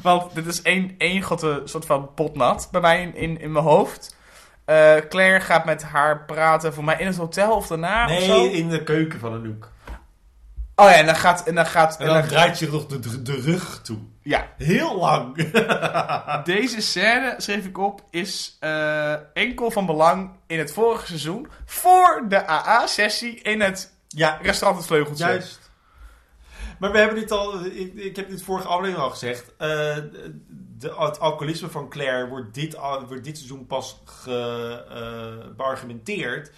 Speaker 1: Want dit is één, één grote soort van potnat bij mij in, in, in mijn hoofd. Eh, Claire gaat met haar praten, voor mij in het hotel of daarna of zo.
Speaker 2: Nee, in de keuken van Anouk.
Speaker 1: Oh ja, en dan gaat... En dan gaat
Speaker 2: En dan draait zich nog de, de, de rug toe.
Speaker 1: Ja,
Speaker 2: Heel lang.
Speaker 1: Deze scène, schreef ik op, is eh, enkel van belang in het vorige seizoen. Voor de AA-sessie in het
Speaker 2: ja,
Speaker 1: restaurant Het Vleugeltje.
Speaker 2: juist. Maar we hebben dit al, ik, ik heb dit vorige aflevering al gezegd. eh, de, het alcoholisme van Claire wordt dit, wordt dit seizoen pas ge, eh, beargumenteerd.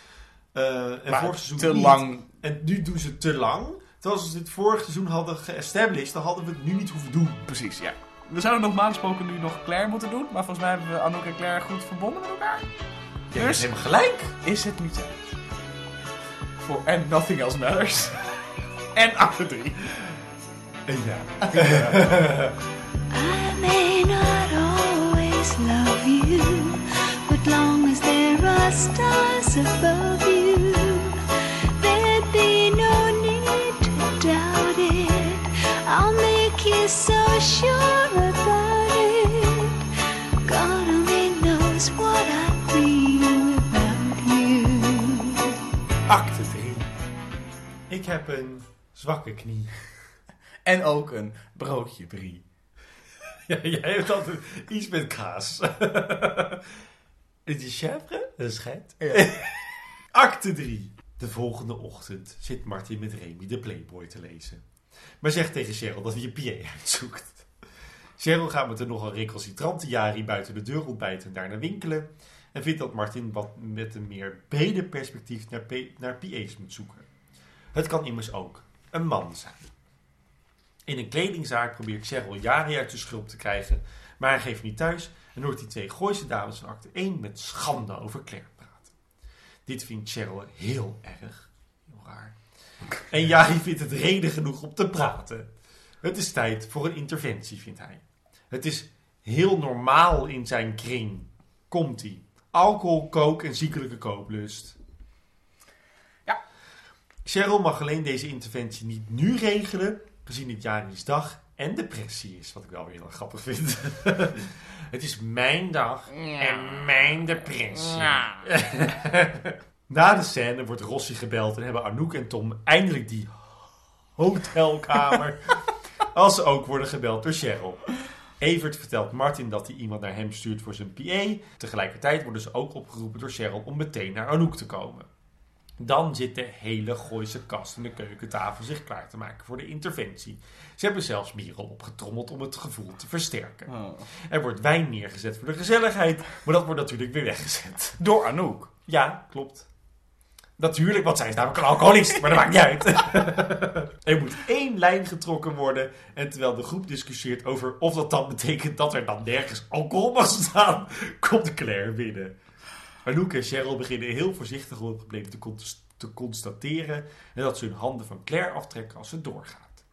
Speaker 2: En vorig seizoen
Speaker 1: te
Speaker 2: niet.
Speaker 1: lang.
Speaker 2: En nu doen ze te lang. Terwijl als ze dit vorig seizoen hadden geestablished, dan hadden we het nu niet hoeven doen.
Speaker 1: Precies, ja. We zouden normaal gesproken nu nog Claire moeten doen. Maar volgens mij hebben we Anouk en Claire goed verbonden met elkaar.
Speaker 2: Ja,
Speaker 1: Dus-
Speaker 2: gelijk.
Speaker 1: Is het niet tijd voor And Nothing Else Matters. en acte 3.
Speaker 2: Ja.
Speaker 3: I may not always love you, but long as there are stars above
Speaker 2: heb een zwakke knie.
Speaker 1: En ook een broodje brie.
Speaker 2: Ja, jij hebt altijd iets met kaas. Is chèvre? Dat is geit. Acte 3. De volgende ochtend zit Martin met Remy de Playboy te lezen. Maar zegt tegen Cheryl dat hij je PA uitzoekt. Cheryl gaat met een nogal recalcitrante Jari buiten de deur ontbijten en daarna winkelen. En vindt dat Martin wat met een meer brede perspectief naar, naar PA's moet zoeken. Het kan immers ook een man zijn. In een kledingzaak probeert Cheryl Jari uit de schulp te krijgen, maar hij geeft niet thuis en hoort die twee Gooise dames van acte 1 met schande over Claire praten. Dit vindt Cheryl heel erg. Heel raar. En Jari vindt het reden genoeg om te praten. Het is tijd voor een interventie, vindt hij. Het is heel normaal in zijn kring. Komt-ie. Alcohol, kook en ziekelijke kooplust. Cheryl mag alleen deze interventie niet nu regelen, gezien het Jari's dag en depressie is. Wat ik wel weer heel grappig vind. het is mijn dag en mijn depressie. Na de scène wordt Rossi gebeld en hebben Anouk en Tom eindelijk die hotelkamer. als ze ook worden gebeld door Cheryl. Evert vertelt Martin dat hij iemand naar hem stuurt voor zijn PA. Tegelijkertijd worden ze ook opgeroepen door Cheryl om meteen naar Anouk te komen. Dan zit de hele Gooise kast en de keukentafel zich klaar te maken voor de interventie. Ze hebben zelfs Merel opgetrommeld om het gevoel te versterken. Er wordt wijn neergezet voor de gezelligheid, maar dat wordt natuurlijk weer weggezet.
Speaker 1: Door Anouk.
Speaker 2: Ja, klopt. Natuurlijk, want zij is namelijk een alcoholist, maar dat maakt niet uit. er moet één lijn getrokken worden. En terwijl de groep discussieert over of dat dan betekent dat er dan nergens alcohol mag staan, komt Claire binnen. Anouk en Cheryl beginnen heel voorzichtig om het probleem te, cons- te constateren. En dat ze hun handen van Claire aftrekken als ze doorgaat.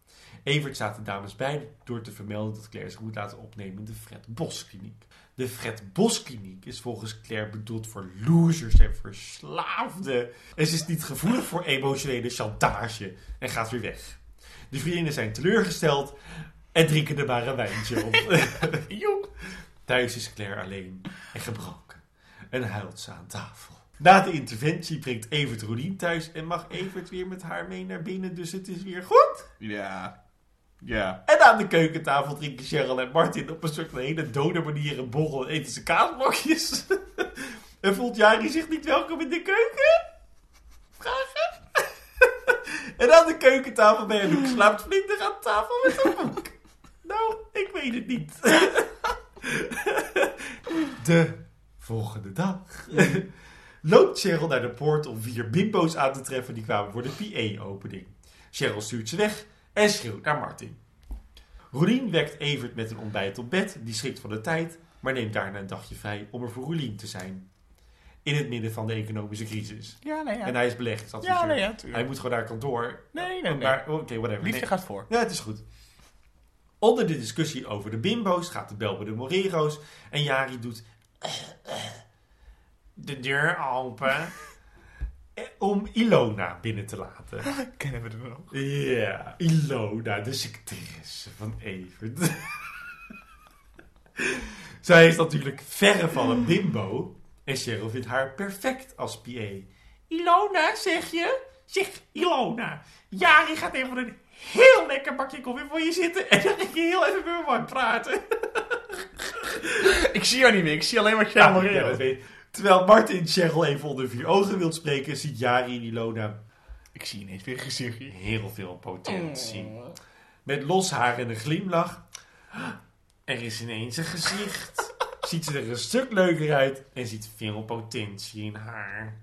Speaker 2: Evert staat de dames bij door te vermelden dat Claire zich moet laten opnemen in de Fred Bos kliniek. De Fred Bos kliniek is volgens Claire bedoeld voor losers en verslaafden. En ze is niet gevoelig voor emotionele chantage en gaat weer weg. De vriendinnen zijn teleurgesteld en drinken er maar een wijntje op. Thuis is Claire alleen en gebroken en huilt ze aan tafel. Na de interventie brengt Evert Rodien thuis en mag Evert weer met haar mee naar binnen, dus het is weer goed.
Speaker 1: Ja. Ja.
Speaker 2: En aan de keukentafel drinken Cheryl en Martin op een soort van hele dode manier een borrel en eten ze kaasblokjes. en voelt Jari zich niet welkom in de keuken? Vragen? en aan de keukentafel bij Anouk slaapt Vlinder aan tafel met een boek. nou, ik weet het niet. de volgende dag loopt Cheryl naar de poort om vier bimbo's aan te treffen die kwamen voor de PA-opening. Cheryl stuurt ze weg en schreeuwt naar Martin. Roelien wekt Evert met een ontbijt op bed, die schrikt van de tijd, maar neemt daarna een dagje vrij om er voor Roelien te zijn. In het midden van de economische crisis.
Speaker 1: Ja, nee, ja.
Speaker 2: En hij is beleggingsadviseur.
Speaker 1: Ja, nee, ja.
Speaker 2: Hij moet gewoon naar kantoor.
Speaker 1: Nee, nee, nee.
Speaker 2: Maar, oké, whatever.
Speaker 1: Liefde
Speaker 2: Nee.
Speaker 1: gaat voor.
Speaker 2: Ja, het is goed. Onder de discussie over de bimbo's gaat de bel bij de Morero's en Jari doet de deur open om Ilona binnen te laten.
Speaker 1: Kennen we er nog?
Speaker 2: Ja, Ilona, de secretaresse van Evert. Zij is natuurlijk verre van een bimbo en Cheryl vindt haar perfect als PA. Ilona, zeg je? Zeg, Ilona, Jari gaat even een heel lekker bakje koffie voor je zitten en dan ga je heel even met mijn man praten.
Speaker 1: Ik zie jou niet meer. Ik zie alleen maar Cheryl
Speaker 2: ja, Terwijl Martin Cheryl even onder vier ogen wil spreken, ziet Jari in Ilona
Speaker 1: Ik zie ineens weer een gezichtje.
Speaker 2: heel veel potentie. Met los haar en een glimlach. Er is ineens een gezicht. ziet ze er een stuk leuker uit en ziet veel potentie in haar.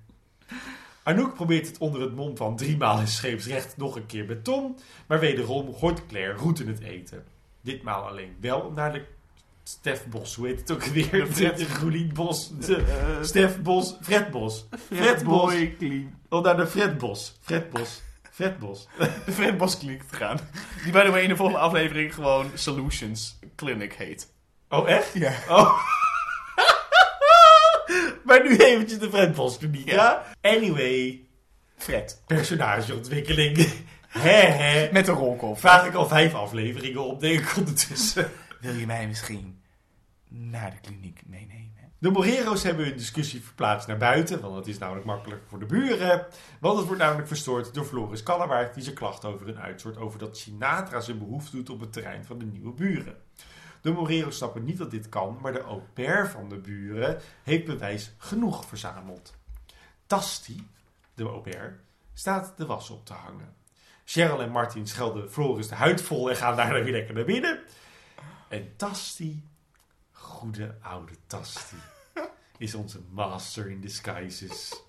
Speaker 2: Anouk probeert het onder het mom van driemaal in scheepsrecht nog een keer met Tom, maar wederom gooit Claire roet in het eten. Ditmaal alleen wel om naar de Stef Bos, hoe heet het ook weer? De Roelien Bos, Stef Bos, Fred Bos. Fred Bos, om naar de Fred Bos, Fred Bos, Fred Bos.
Speaker 1: De Fred Bos Clinic te gaan. Die bij de way in de volgende aflevering gewoon Solutions Clinic heet.
Speaker 2: Oh, echt?
Speaker 1: Ja.
Speaker 2: Oh. maar nu eventjes de Fred Bos kliniek, ja? Anyway,
Speaker 1: Fred.
Speaker 2: personageontwikkeling. Hè, hè.
Speaker 1: Met een rolkop.
Speaker 2: Vraag ik al vijf afleveringen op, denk ik ondertussen.
Speaker 1: Wil je mij misschien naar de kliniek meenemen?
Speaker 2: De Morero's hebben hun discussie verplaatst naar buiten, want het is namelijk makkelijker voor de buren. Want het wordt namelijk verstoord door Floris Kallewaard, die zijn klacht over hun uitstort over dat Sinatra zijn behoefte doet op het terrein van de nieuwe buren. De Morero's snappen niet dat dit kan, maar de au pair van de buren heeft bewijs genoeg verzameld. Tasti, de au pair, staat de was op te hangen. Cheryl en Martin schelden Floris de huid vol en gaan daarna weer lekker naar binnen. En Tasti, goede oude Tasti, is onze master in disguises.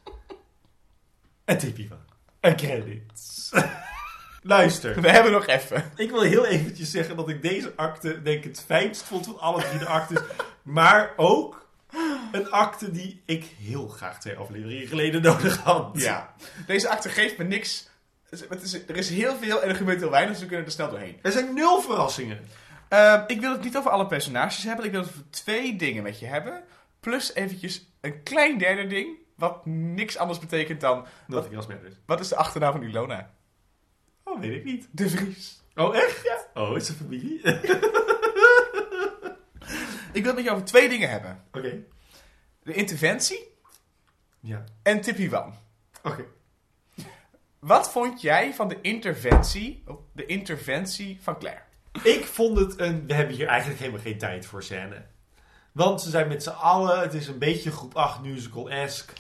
Speaker 2: Een tipje van. Een credits. Luister,
Speaker 1: We hebben nog even.
Speaker 2: ik wil heel eventjes zeggen dat ik deze acte denk ik het fijnst vond van alle drie de actes. Maar ook Een acte die ik heel graag twee afleveringen geleden nodig had.
Speaker 1: Ja. Deze acte geeft me niks. Het is, er is heel veel en er gebeurt heel weinig, dus we kunnen er snel doorheen.
Speaker 2: Er zijn nul verrassingen.
Speaker 1: Ehm, ik wil het niet over alle personages hebben. Ik wil het over twee dingen met je hebben. Plus eventjes een klein derde ding. Wat niks anders betekent dan...
Speaker 2: Dat ik met is.
Speaker 1: Wat is de achternaam van Ilona?
Speaker 2: Oh, weet ik niet.
Speaker 1: De Vries.
Speaker 2: Oh, echt? Ja. Oh, is het familie?
Speaker 1: Ik wil het met je over twee dingen hebben.
Speaker 2: Oké.
Speaker 1: De interventie
Speaker 2: Ja.
Speaker 1: en Tippy Wan.
Speaker 2: Oké.
Speaker 1: Wat vond jij van de interventie, oh, de interventie van Claire?
Speaker 2: Ik vond het een... We hebben hier eigenlijk helemaal geen tijd voor scène. Want ze zijn met z'n allen... Het is een beetje groep 8 musical-esque.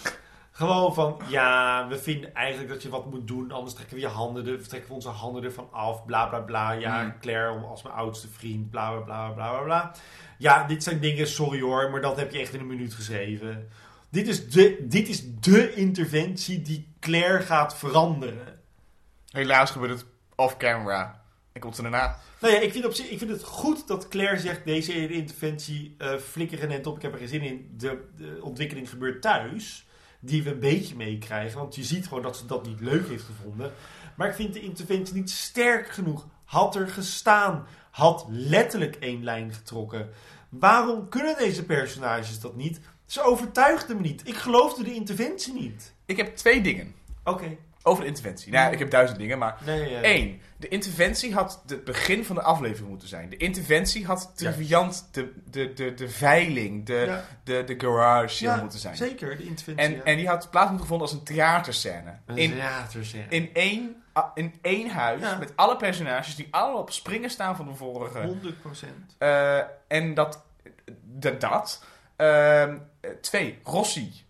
Speaker 2: Gewoon van... Ja, we vinden eigenlijk dat je wat moet doen. Anders trekken we, je handen er, trekken we onze handen ervan af. Bla, bla, bla. Ja,
Speaker 1: Mm.
Speaker 2: Claire als mijn oudste vriend. Bla, bla, bla, bla, bla, bla. Ja, dit zijn dingen... Sorry hoor, maar dat heb je echt in een minuut geschreven. Dit is de, dit is de interventie die Claire gaat veranderen.
Speaker 1: Helaas gebeurt het off-camera. En komt ze daarna.
Speaker 2: Nou ja, ik vind, op zich, ik vind het goed dat Claire zegt: deze interventie eh flikkeren net op. Ik heb er geen zin in. De, de ontwikkeling gebeurt thuis. Die we een beetje meekrijgen. Want je ziet gewoon dat ze dat niet leuk heeft gevonden. Maar ik vind de interventie niet sterk genoeg. Had er gestaan. Had letterlijk één lijn getrokken. Waarom kunnen deze personages dat niet? Ze overtuigden me niet. Ik geloofde de interventie niet.
Speaker 1: Ik heb twee dingen
Speaker 2: Oké.
Speaker 1: Over de interventie. Nou, ik heb duizend dingen, maar...
Speaker 2: Nee, eh,
Speaker 1: Eén, de interventie had het begin van de aflevering moeten zijn. De interventie had triviant de, de, de, de veiling, de,
Speaker 2: Ja.
Speaker 1: de, de garage
Speaker 2: ja,
Speaker 1: moeten zijn.
Speaker 2: Zeker, de interventie.
Speaker 1: En, en die had plaats moeten gevonden als een theaterscène.
Speaker 2: Een
Speaker 1: In,
Speaker 2: theaterscène.
Speaker 1: in, één, in één huis, met alle personages die allemaal op springen staan van de vorige.
Speaker 2: 100%.
Speaker 1: Eh, en dat... de- dat. Ehm, eh, twee, Rossi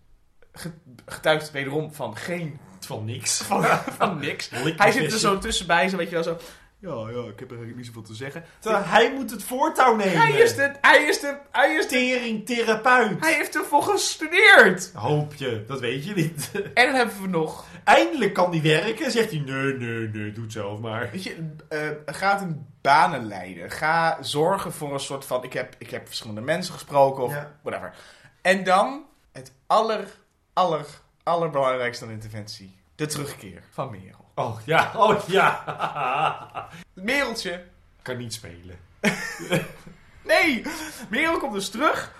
Speaker 1: ge- getuigt wederom van geen...
Speaker 2: Van niks.
Speaker 1: Van, van niks. Hij zit er zo tussenbij, zo weet je wel zo... Ja, ja, ik heb eigenlijk niet zoveel te zeggen.
Speaker 2: Terwijl hij moet het voortouw nemen.
Speaker 1: Hij is de... Hij is de... Hij is de...
Speaker 2: teringtherapeut.
Speaker 1: Hij heeft ervoor gestudeerd.
Speaker 2: Hoop je, dat weet je niet.
Speaker 1: En dan hebben we nog...
Speaker 2: Eindelijk kan die werken. Zegt hij, nee, nee, nee, doe het zelf maar.
Speaker 1: Weet je, eh, ga een banen leiden. Ga zorgen voor een soort van... Ik heb, ik heb verschillende mensen gesproken of
Speaker 2: Ja.
Speaker 1: whatever. En dan het aller, aller, allerbelangrijkste aan interventie. De terugkeer van Merel.
Speaker 2: Oh ja, oh ja.
Speaker 1: Mereltje.
Speaker 2: kan niet spelen.
Speaker 1: Nee! Merel komt dus terug.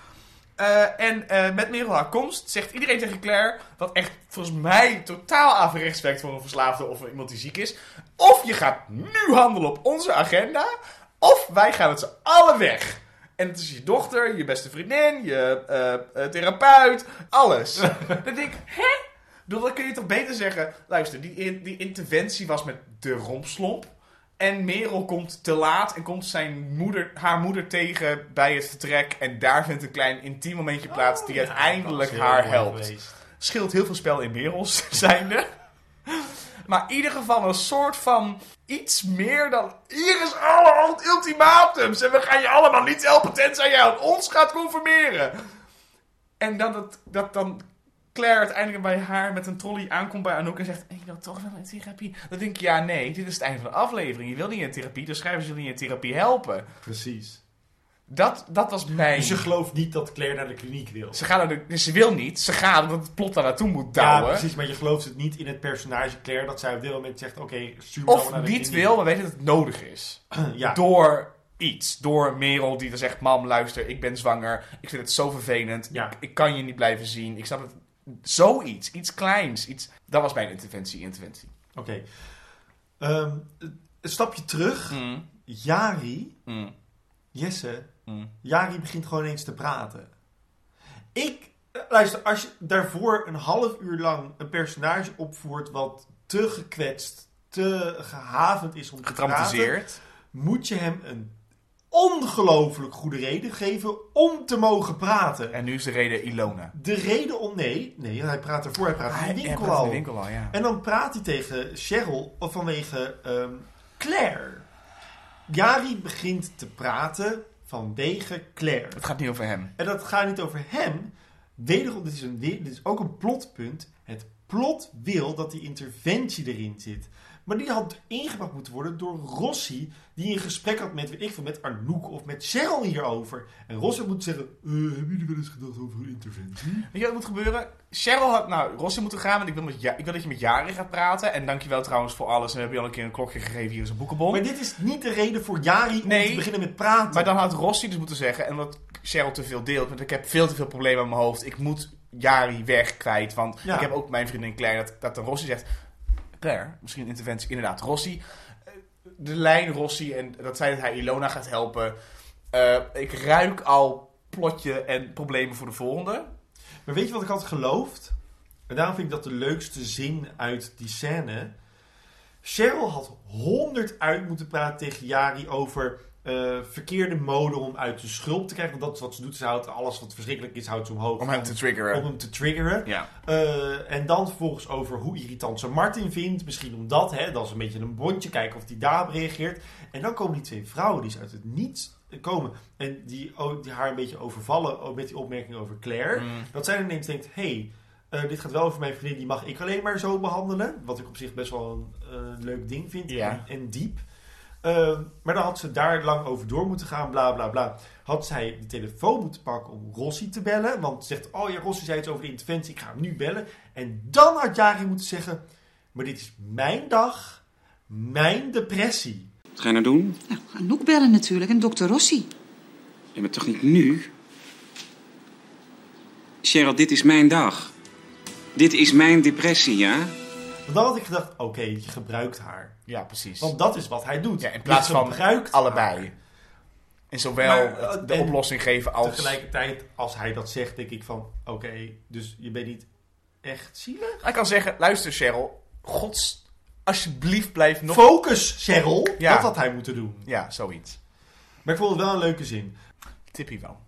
Speaker 1: Eh, en eh, met Merel haar komst zegt iedereen tegen Claire... wat echt volgens mij totaal averechts werkt voor een verslaafde of iemand die ziek is... of je gaat nu handelen op onze agenda... of wij gaan met z'n allen weg. En het is je dochter, je beste vriendin, je eh, eh, therapeut, alles. dan denk ik, hè? Dan kun je toch beter zeggen... luister, die, in- die interventie was met de rompslomp... En Merel komt te laat en komt zijn moeder, haar moeder tegen bij het vertrek. En daar vindt een klein intiem momentje plaats die uiteindelijk
Speaker 2: Oh, heel
Speaker 1: haar helpt.
Speaker 2: geweest.
Speaker 1: Scheelt heel veel spel in Merels zijnde. Maar in ieder geval een soort van iets meer dan... Hier is allemaal ultimatums en we gaan je allemaal niet helpen tenzij jij ons gaat conformeren. En dan dat, dat dan Claire uiteindelijk bij haar met een trolley aankomt bij Anouk en zegt... Ik wil toch wel in therapie. Dan denk ik, ja nee, dit is het einde van de aflevering. Je wil niet in therapie, schrijvers willen niet in therapie helpen.
Speaker 2: Precies.
Speaker 1: Dat, dat was mijn...
Speaker 2: Dus je gelooft niet dat Claire naar de kliniek wil.
Speaker 1: Ze, gaan naar de, dus ze wil niet, ze gaat omdat het plot daar naartoe moet
Speaker 2: Ja,
Speaker 1: douwen.
Speaker 2: precies, maar je gelooft het niet in het personage Claire dat zij op dit moment zegt: Oké, stuur me nou
Speaker 1: of
Speaker 2: naar de
Speaker 1: niet
Speaker 2: kliniek.
Speaker 1: wil, maar weet dat het nodig is.
Speaker 2: ja,
Speaker 1: Door iets. Door Merel die dan zegt, mam luister, ik ben zwanger. Ik vind het zo vervelend.
Speaker 2: Ja.
Speaker 1: Ik, ik kan je niet blijven zien. Ik snap het. Zoiets. Iets kleins. Iets... Dat was mijn interventie. interventie.
Speaker 2: oké. Ehm, een stapje terug.
Speaker 1: Mm,
Speaker 2: Jari,
Speaker 1: mm,
Speaker 2: Jesse,
Speaker 1: mm.
Speaker 2: Jari begint gewoon eens te praten. Ik, eh, luister, als je daarvoor een half uur lang een personage opvoert wat te gekwetst, te gehavend is om te praten, moet je hem een ongelooflijk goede reden geven om te mogen praten.
Speaker 1: En nu is de reden Ilona.
Speaker 2: De reden om... Nee, nee hij praat ervoor, hij praat in de winkel al.
Speaker 1: de winkel al, ja.
Speaker 2: En dan praat hij tegen Cheryl vanwege ehm, Claire. Jari begint te praten vanwege Claire.
Speaker 1: Het gaat niet over hem.
Speaker 2: En dat gaat niet over hem. Wederom, dit is, een, dit is ook een plotpunt. Het plot wil dat die interventie erin zit. Maar die had ingebracht moeten worden door Rossi, die een gesprek had met, weet ik veel, met Arnoek of met Cheryl hierover. En Rossi moet zeggen, eh, hebben jullie wel eens gedacht over een interventie?
Speaker 1: Weet je wat moet gebeuren? Cheryl had naar Rossi moeten gaan, want ik wil, met ja, ik wil dat je met Jari gaat praten. En dankjewel trouwens voor alles. En we hebben je al een keer een klokje gegeven, hier is een boekenbon.
Speaker 2: Maar dit is niet de reden voor Jari om
Speaker 1: Nee.
Speaker 2: te beginnen met praten.
Speaker 1: Maar dan had Rossi dus moeten zeggen, en omdat Cheryl te veel deelt, want ik heb veel te veel problemen in mijn hoofd, ik moet Jari weg kwijt. Want
Speaker 2: Ja.
Speaker 1: ik heb ook mijn vriendin Claire, dat, dat de Rossi zegt, Claire, misschien interventie, inderdaad, Rossi. De lijn Rossi en dat zij dat hij Ilona gaat helpen. Eh, ik ruik al plotje en problemen voor de volgende.
Speaker 2: Maar weet je wat ik had geloofd? En daarom vind ik dat de leukste zin uit die scène. Cheryl had honderd uit moeten praten tegen Jari over eh, verkeerde mode om uit de schulp te krijgen. Want dat is wat ze doet. Ze houdt alles wat verschrikkelijk is, houdt ze omhoog.
Speaker 1: Om hem te triggeren.
Speaker 2: om hem te triggeren.
Speaker 1: Ja.
Speaker 2: Eh, en dan vervolgens over hoe irritant ze Martin vindt. Misschien omdat, hè, dat is een beetje een bondje. Kijken of hij daarop reageert. En dan komen die twee vrouwen die ze uit het niets komen. En die, oh, die haar een beetje overvallen ook met die opmerking over Claire.
Speaker 1: Mm.
Speaker 2: Dat zij ineens denkt, hé, hey, dit gaat wel over mijn vriendin. Die mag ik alleen maar zo behandelen. Wat ik op zich best wel een leuk ding vind.
Speaker 1: Ja.
Speaker 2: En, en diep. Ehm, maar dan had ze daar lang over door moeten gaan, bla bla bla. Had zij de telefoon moeten pakken om Rossi te bellen. Want ze zegt, oh ja, Rossi zei iets over de interventie, ik ga hem nu bellen. En dan had Jari moeten zeggen, maar dit is mijn dag, mijn depressie.
Speaker 8: Wat ga je nou doen?
Speaker 9: Nou, Anouk bellen natuurlijk en dokter Rossi.
Speaker 8: Ja, maar toch niet nu? Cheryl, dit is mijn dag. Dit is mijn depressie, ja?
Speaker 2: Want dan had ik gedacht, oké, je gebruikt haar.
Speaker 1: ja, precies.
Speaker 2: Want dat is wat hij doet.
Speaker 1: Ja, in plaats van
Speaker 2: gebruikt
Speaker 1: allebei.
Speaker 2: haar.
Speaker 1: En zowel
Speaker 2: Maar, eh,
Speaker 1: de
Speaker 2: en
Speaker 1: oplossing geven als...
Speaker 2: Tegelijkertijd, als hij dat zegt, denk ik van, oké, dus je bent niet echt zielig?
Speaker 1: Hij kan zeggen, luister Cheryl, gods, alsjeblieft blijf nog...
Speaker 2: Focus, Cheryl!
Speaker 1: Ja.
Speaker 2: Dat had hij moeten doen.
Speaker 1: ja, zoiets.
Speaker 2: Maar ik vond het wel een leuke zin.
Speaker 1: Tippie wel.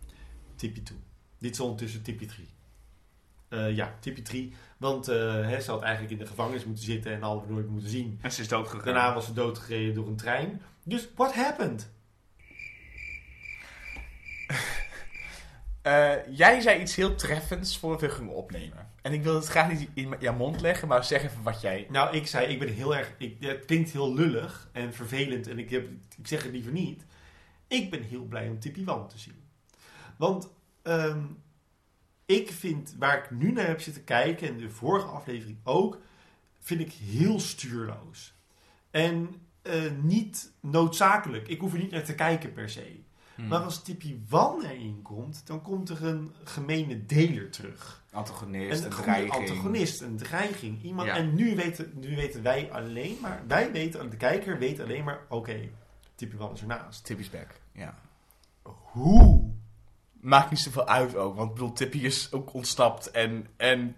Speaker 2: Tippie 2. Dit is ondertussen Tippie 3. Eh, ja, Tippie 3. Want eh, hè, ze had eigenlijk in de gevangenis moeten zitten en hadden we nooit moeten zien.
Speaker 1: En ze is doodgegaan.
Speaker 2: Daarna was ze doodgereden door een trein. Dus what happened?
Speaker 1: Eh, jij zei iets heel treffends voor we gingen opnemen. En ik wil het graag niet in jouw mond leggen, maar zeg even wat jij...
Speaker 2: Nou, ik zei, ik ben heel erg... Ik, het klinkt heel lullig en vervelend en ik, heb, ik zeg het liever niet. Ik ben heel blij om Tippie Wan te zien. Want ehm, ik vind, waar ik nu naar heb zitten kijken, en de vorige aflevering ook, vind ik heel stuurloos. En eh, niet noodzakelijk. Ik hoef er niet naar te kijken per se.
Speaker 1: Hmm.
Speaker 2: Maar als Tippie Wan erin komt, dan komt er een gemene deler terug.
Speaker 1: Antagonist,
Speaker 2: Een
Speaker 1: dreiging.
Speaker 2: antagonist, een dreiging. Iemand,
Speaker 1: Ja.
Speaker 2: En nu weten, nu weten wij alleen maar, wij weten, de kijker weet alleen maar, oké, Tippie Wan is ernaast.
Speaker 1: Tippie's back, ja.
Speaker 2: Hoe?
Speaker 1: Maakt niet zoveel uit ook, want ik bedoel, Tippie is ook ontsnapt en... en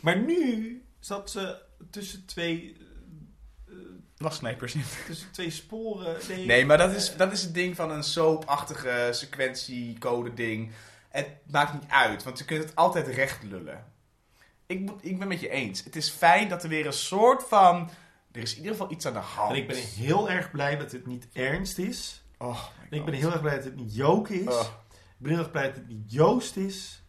Speaker 2: Maar nu zat ze tussen twee,
Speaker 1: in.
Speaker 2: tussen twee sporen. Nee,
Speaker 1: Nee, maar dat is, dat is het ding van een soapachtige sequentiecode ding. Het maakt niet uit, want je kunt het altijd recht lullen. Ik, ik ben met je eens. Het is fijn dat er weer een soort van... Er is in ieder geval iets aan de hand.
Speaker 2: En ik ben heel erg blij dat het niet ernst is.
Speaker 1: Oh
Speaker 2: ik ben heel erg blij dat het niet Joke is.
Speaker 1: Oh.
Speaker 2: Dat het niet Joost is.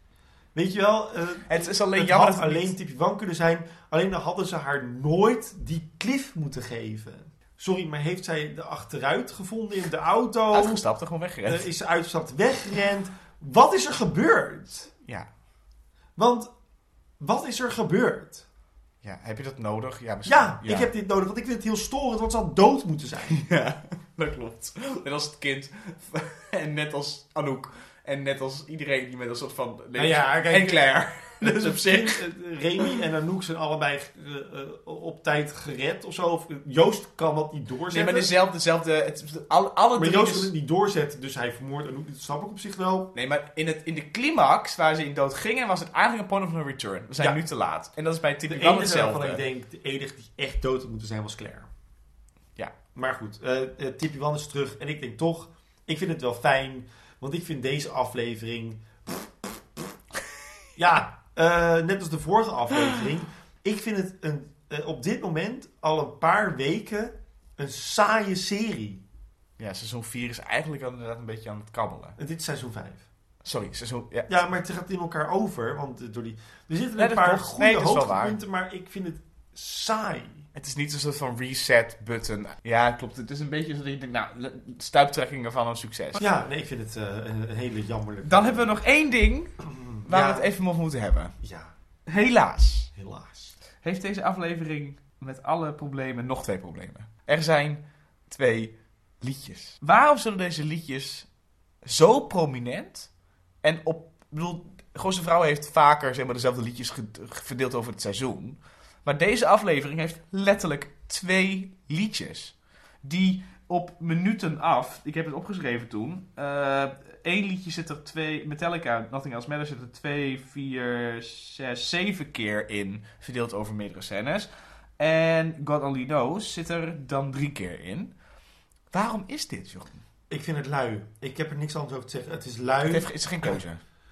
Speaker 2: Weet je wel, eh,
Speaker 1: Het is alleen
Speaker 2: het
Speaker 1: jammer
Speaker 2: had
Speaker 1: dat het
Speaker 2: alleen
Speaker 1: niet-
Speaker 2: Tippie Wan kunnen zijn. Alleen dan hadden ze haar nooit die cliff moeten geven. Sorry, maar heeft zij de achteruit gevonden in de auto?
Speaker 1: Uitgestapt en gewoon weggerend.
Speaker 2: Is ze uitgestapt, weggerend? Wat is er gebeurd?
Speaker 1: ja.
Speaker 2: Want, wat is er gebeurd?
Speaker 1: ja, heb je dat nodig? Ja, misschien.
Speaker 2: Ja, ik heb dit nodig, want ik vind het heel storend, want ze had dood moeten zijn.
Speaker 1: Ja, dat klopt. Net als het kind. En net als Anouk. En net als iedereen die met een soort van...
Speaker 2: Nou ja, kijk,
Speaker 1: en Claire. Dus op zich...
Speaker 2: Eh, Remy en Anouk zijn allebei eh, eh, op tijd gered of zo. Of, eh, Joost kan dat niet doorzetten.
Speaker 1: Nee, maar dezelfde... dezelfde het, alle, alle
Speaker 2: Maar Joost
Speaker 1: dus-
Speaker 2: kan het niet doorzetten, dus hij vermoordt Anouk. Dat snap ik op zich wel.
Speaker 1: Nee, maar in, het, in de climax waar ze in dood gingen, was het eigenlijk een point of no return. We zijn
Speaker 2: Ja.
Speaker 1: nu te laat. En dat is bij
Speaker 2: enige waarvan
Speaker 1: hetzelfde.
Speaker 2: ik denk, de enige die echt dood had moeten zijn, was Claire.
Speaker 1: Ja.
Speaker 2: Maar goed, eh eh, Tippy Wan is terug. En ik denk toch, ik vind het wel fijn. Want ik vind deze aflevering... ja, eh, net als de vorige aflevering. Ik vind het een, eh, op dit moment al een paar weken een saaie serie.
Speaker 1: Ja, seizoen 4 is eigenlijk al inderdaad een beetje aan het kabbelen.
Speaker 2: En dit is seizoen 5.
Speaker 1: Sorry, seizoen... Ja.
Speaker 2: Ja, maar het gaat in elkaar over. Want eh, door die, er zitten een paar
Speaker 1: klopt.
Speaker 2: goede
Speaker 1: Nee,
Speaker 2: hoogtepunten, maar ik vind het saai.
Speaker 1: Het is niet een soort van reset-button. Ja, klopt. Het is een beetje zo dat je denkt, nou, stuiptrekkingen van een succes.
Speaker 2: Ja, nee, ik vind het eh, een, hele jammerlijke...
Speaker 1: Dan hebben we nog één ding waar
Speaker 2: Ja.
Speaker 1: we het even over moeten hebben.
Speaker 2: Ja,
Speaker 1: Helaas
Speaker 2: helaas.
Speaker 1: heeft deze aflevering met alle problemen nog twee problemen. Er zijn twee liedjes. Waarom zullen deze liedjes zo prominent en op... Ik bedoel, Vrouw heeft vaker zeg maar, dezelfde liedjes verdeeld over het seizoen. Maar deze aflevering heeft letterlijk twee liedjes. Die op minuten af, ik heb het opgeschreven toen. Eén liedje zit er twee, Metallica, Nothing Else Matters, zit er twee, vier, zes, zeven keer in. Verdeeld over meerdere scènes. En God Only Knows zit er dan drie keer in. Waarom is dit, Jeroen?
Speaker 2: Ik vind het lui. Ik heb er niks anders over te zeggen. Het is lui.
Speaker 1: Het, heeft, het is geen keuze.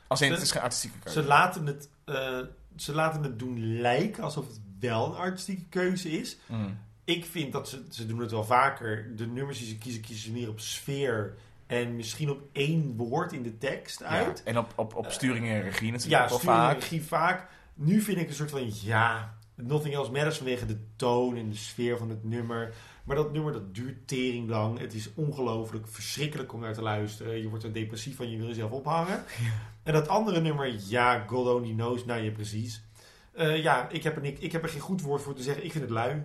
Speaker 1: Als in,
Speaker 2: Ze-
Speaker 1: het is geen artistieke keuze.
Speaker 2: Ze laten, het, eh, ze laten het doen lijken alsof het wel een artistieke keuze is.
Speaker 1: Mm.
Speaker 2: Ik vind dat ze, ze doen het wel vaker. De nummers die ze kiezen, kiezen ze meer op sfeer. En misschien op één woord in de tekst uit.
Speaker 1: Ja, en op, op, op sturing en regie natuurlijk
Speaker 2: Ja,
Speaker 1: wel
Speaker 2: sturing en regie vaak. Nu vind ik een soort van, ja, Nothing Else Matters vanwege de toon en de sfeer van het nummer. Maar dat nummer dat duurt tering lang. Het is ongelooflijk verschrikkelijk om naar te luisteren. Je wordt er depressief van, je wil jezelf ophangen. En dat andere nummer, ja, God Only Knows, nou ja, precies. Eh, ja, ik heb, er ik heb er geen goed woord voor te zeggen. Ik vind het lui.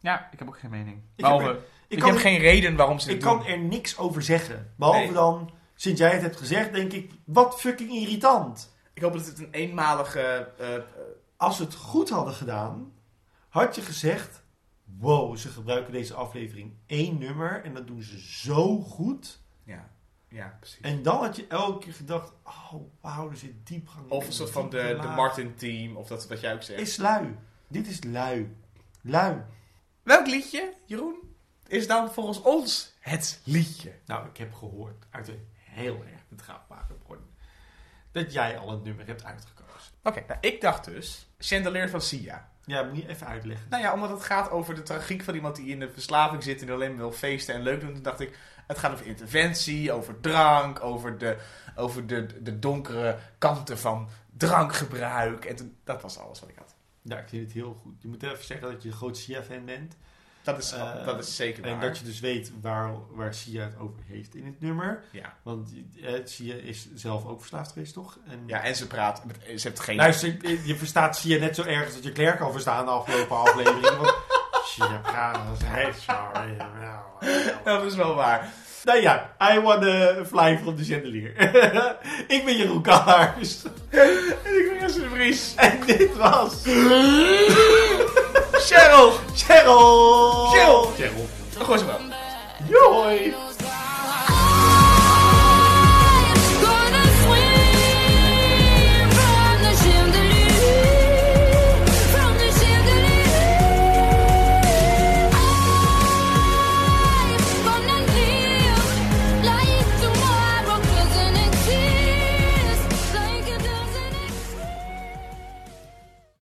Speaker 1: Ja, ik heb ook geen mening.
Speaker 2: Ik
Speaker 1: Behalve,
Speaker 2: heb,
Speaker 1: ik,
Speaker 2: ik
Speaker 1: heb
Speaker 2: kan,
Speaker 1: geen reden waarom ze
Speaker 2: ik
Speaker 1: dit
Speaker 2: kan
Speaker 1: doen.
Speaker 2: er niks over zeggen. Behalve
Speaker 1: Nee.
Speaker 2: dan, sinds jij het hebt gezegd, denk ik, wat fucking irritant.
Speaker 1: Ik hoop dat het een eenmalige... eh, eh,
Speaker 2: Als ze het goed hadden gedaan, had je gezegd: Wow, ze gebruiken deze aflevering één nummer en dat doen ze zo goed.
Speaker 1: Ja, precies.
Speaker 2: En dan had je elke keer gedacht: Oh, wauw, er zit diepgang in.
Speaker 1: Of een soort van de, de. Martin-team, of dat wat jij ook zegt.
Speaker 2: Is lui. Dit is lui. Lui.
Speaker 1: Welk liedje, Jeroen, is dan volgens ons het liedje?
Speaker 2: Nou, ik heb gehoord uit een heel erg betrouwbare bron dat jij al een nummer hebt uitgekozen.
Speaker 1: Oké, nou, ik dacht dus Chandelier van Sia.
Speaker 2: Ja, moet je even uitleggen.
Speaker 1: Nou ja, omdat het gaat over de tragiek van iemand die in de verslaving zit en alleen maar wil feesten en leuk doen. Toen dacht ik, het gaat over interventie, over drank, over de, over de, de donkere kanten van drankgebruik. En toen, dat was alles wat ik had.
Speaker 2: Ja, ik vind het heel goed. Je moet even zeggen dat je een groot Sia-fan bent.
Speaker 1: Dat is,
Speaker 2: Eh,
Speaker 1: dat is zeker waar.
Speaker 2: En dat je dus weet waar, waar Sia het over heeft in het nummer.
Speaker 1: Ja.
Speaker 2: Want eh, Sia is zelf ook verslaafd geweest, toch? En,
Speaker 1: ja, en ze praat, ze heeft geen...
Speaker 2: Luister, je- verstaat Sia net zo erg als dat je Claire kan verstaan de afgelopen aflevering. Want Als hij sorry.
Speaker 1: dat is wel waar.
Speaker 2: Nou ja, I wanna fly from the chandelier. ik ben Jeroen Kallaars.
Speaker 1: En ik ben Jesse de Vries.
Speaker 2: En dit was...
Speaker 1: Cheryl!
Speaker 2: Cheryl!
Speaker 1: Cheryl!
Speaker 2: Cheryl.
Speaker 1: Gooi ze wel.
Speaker 2: Joi!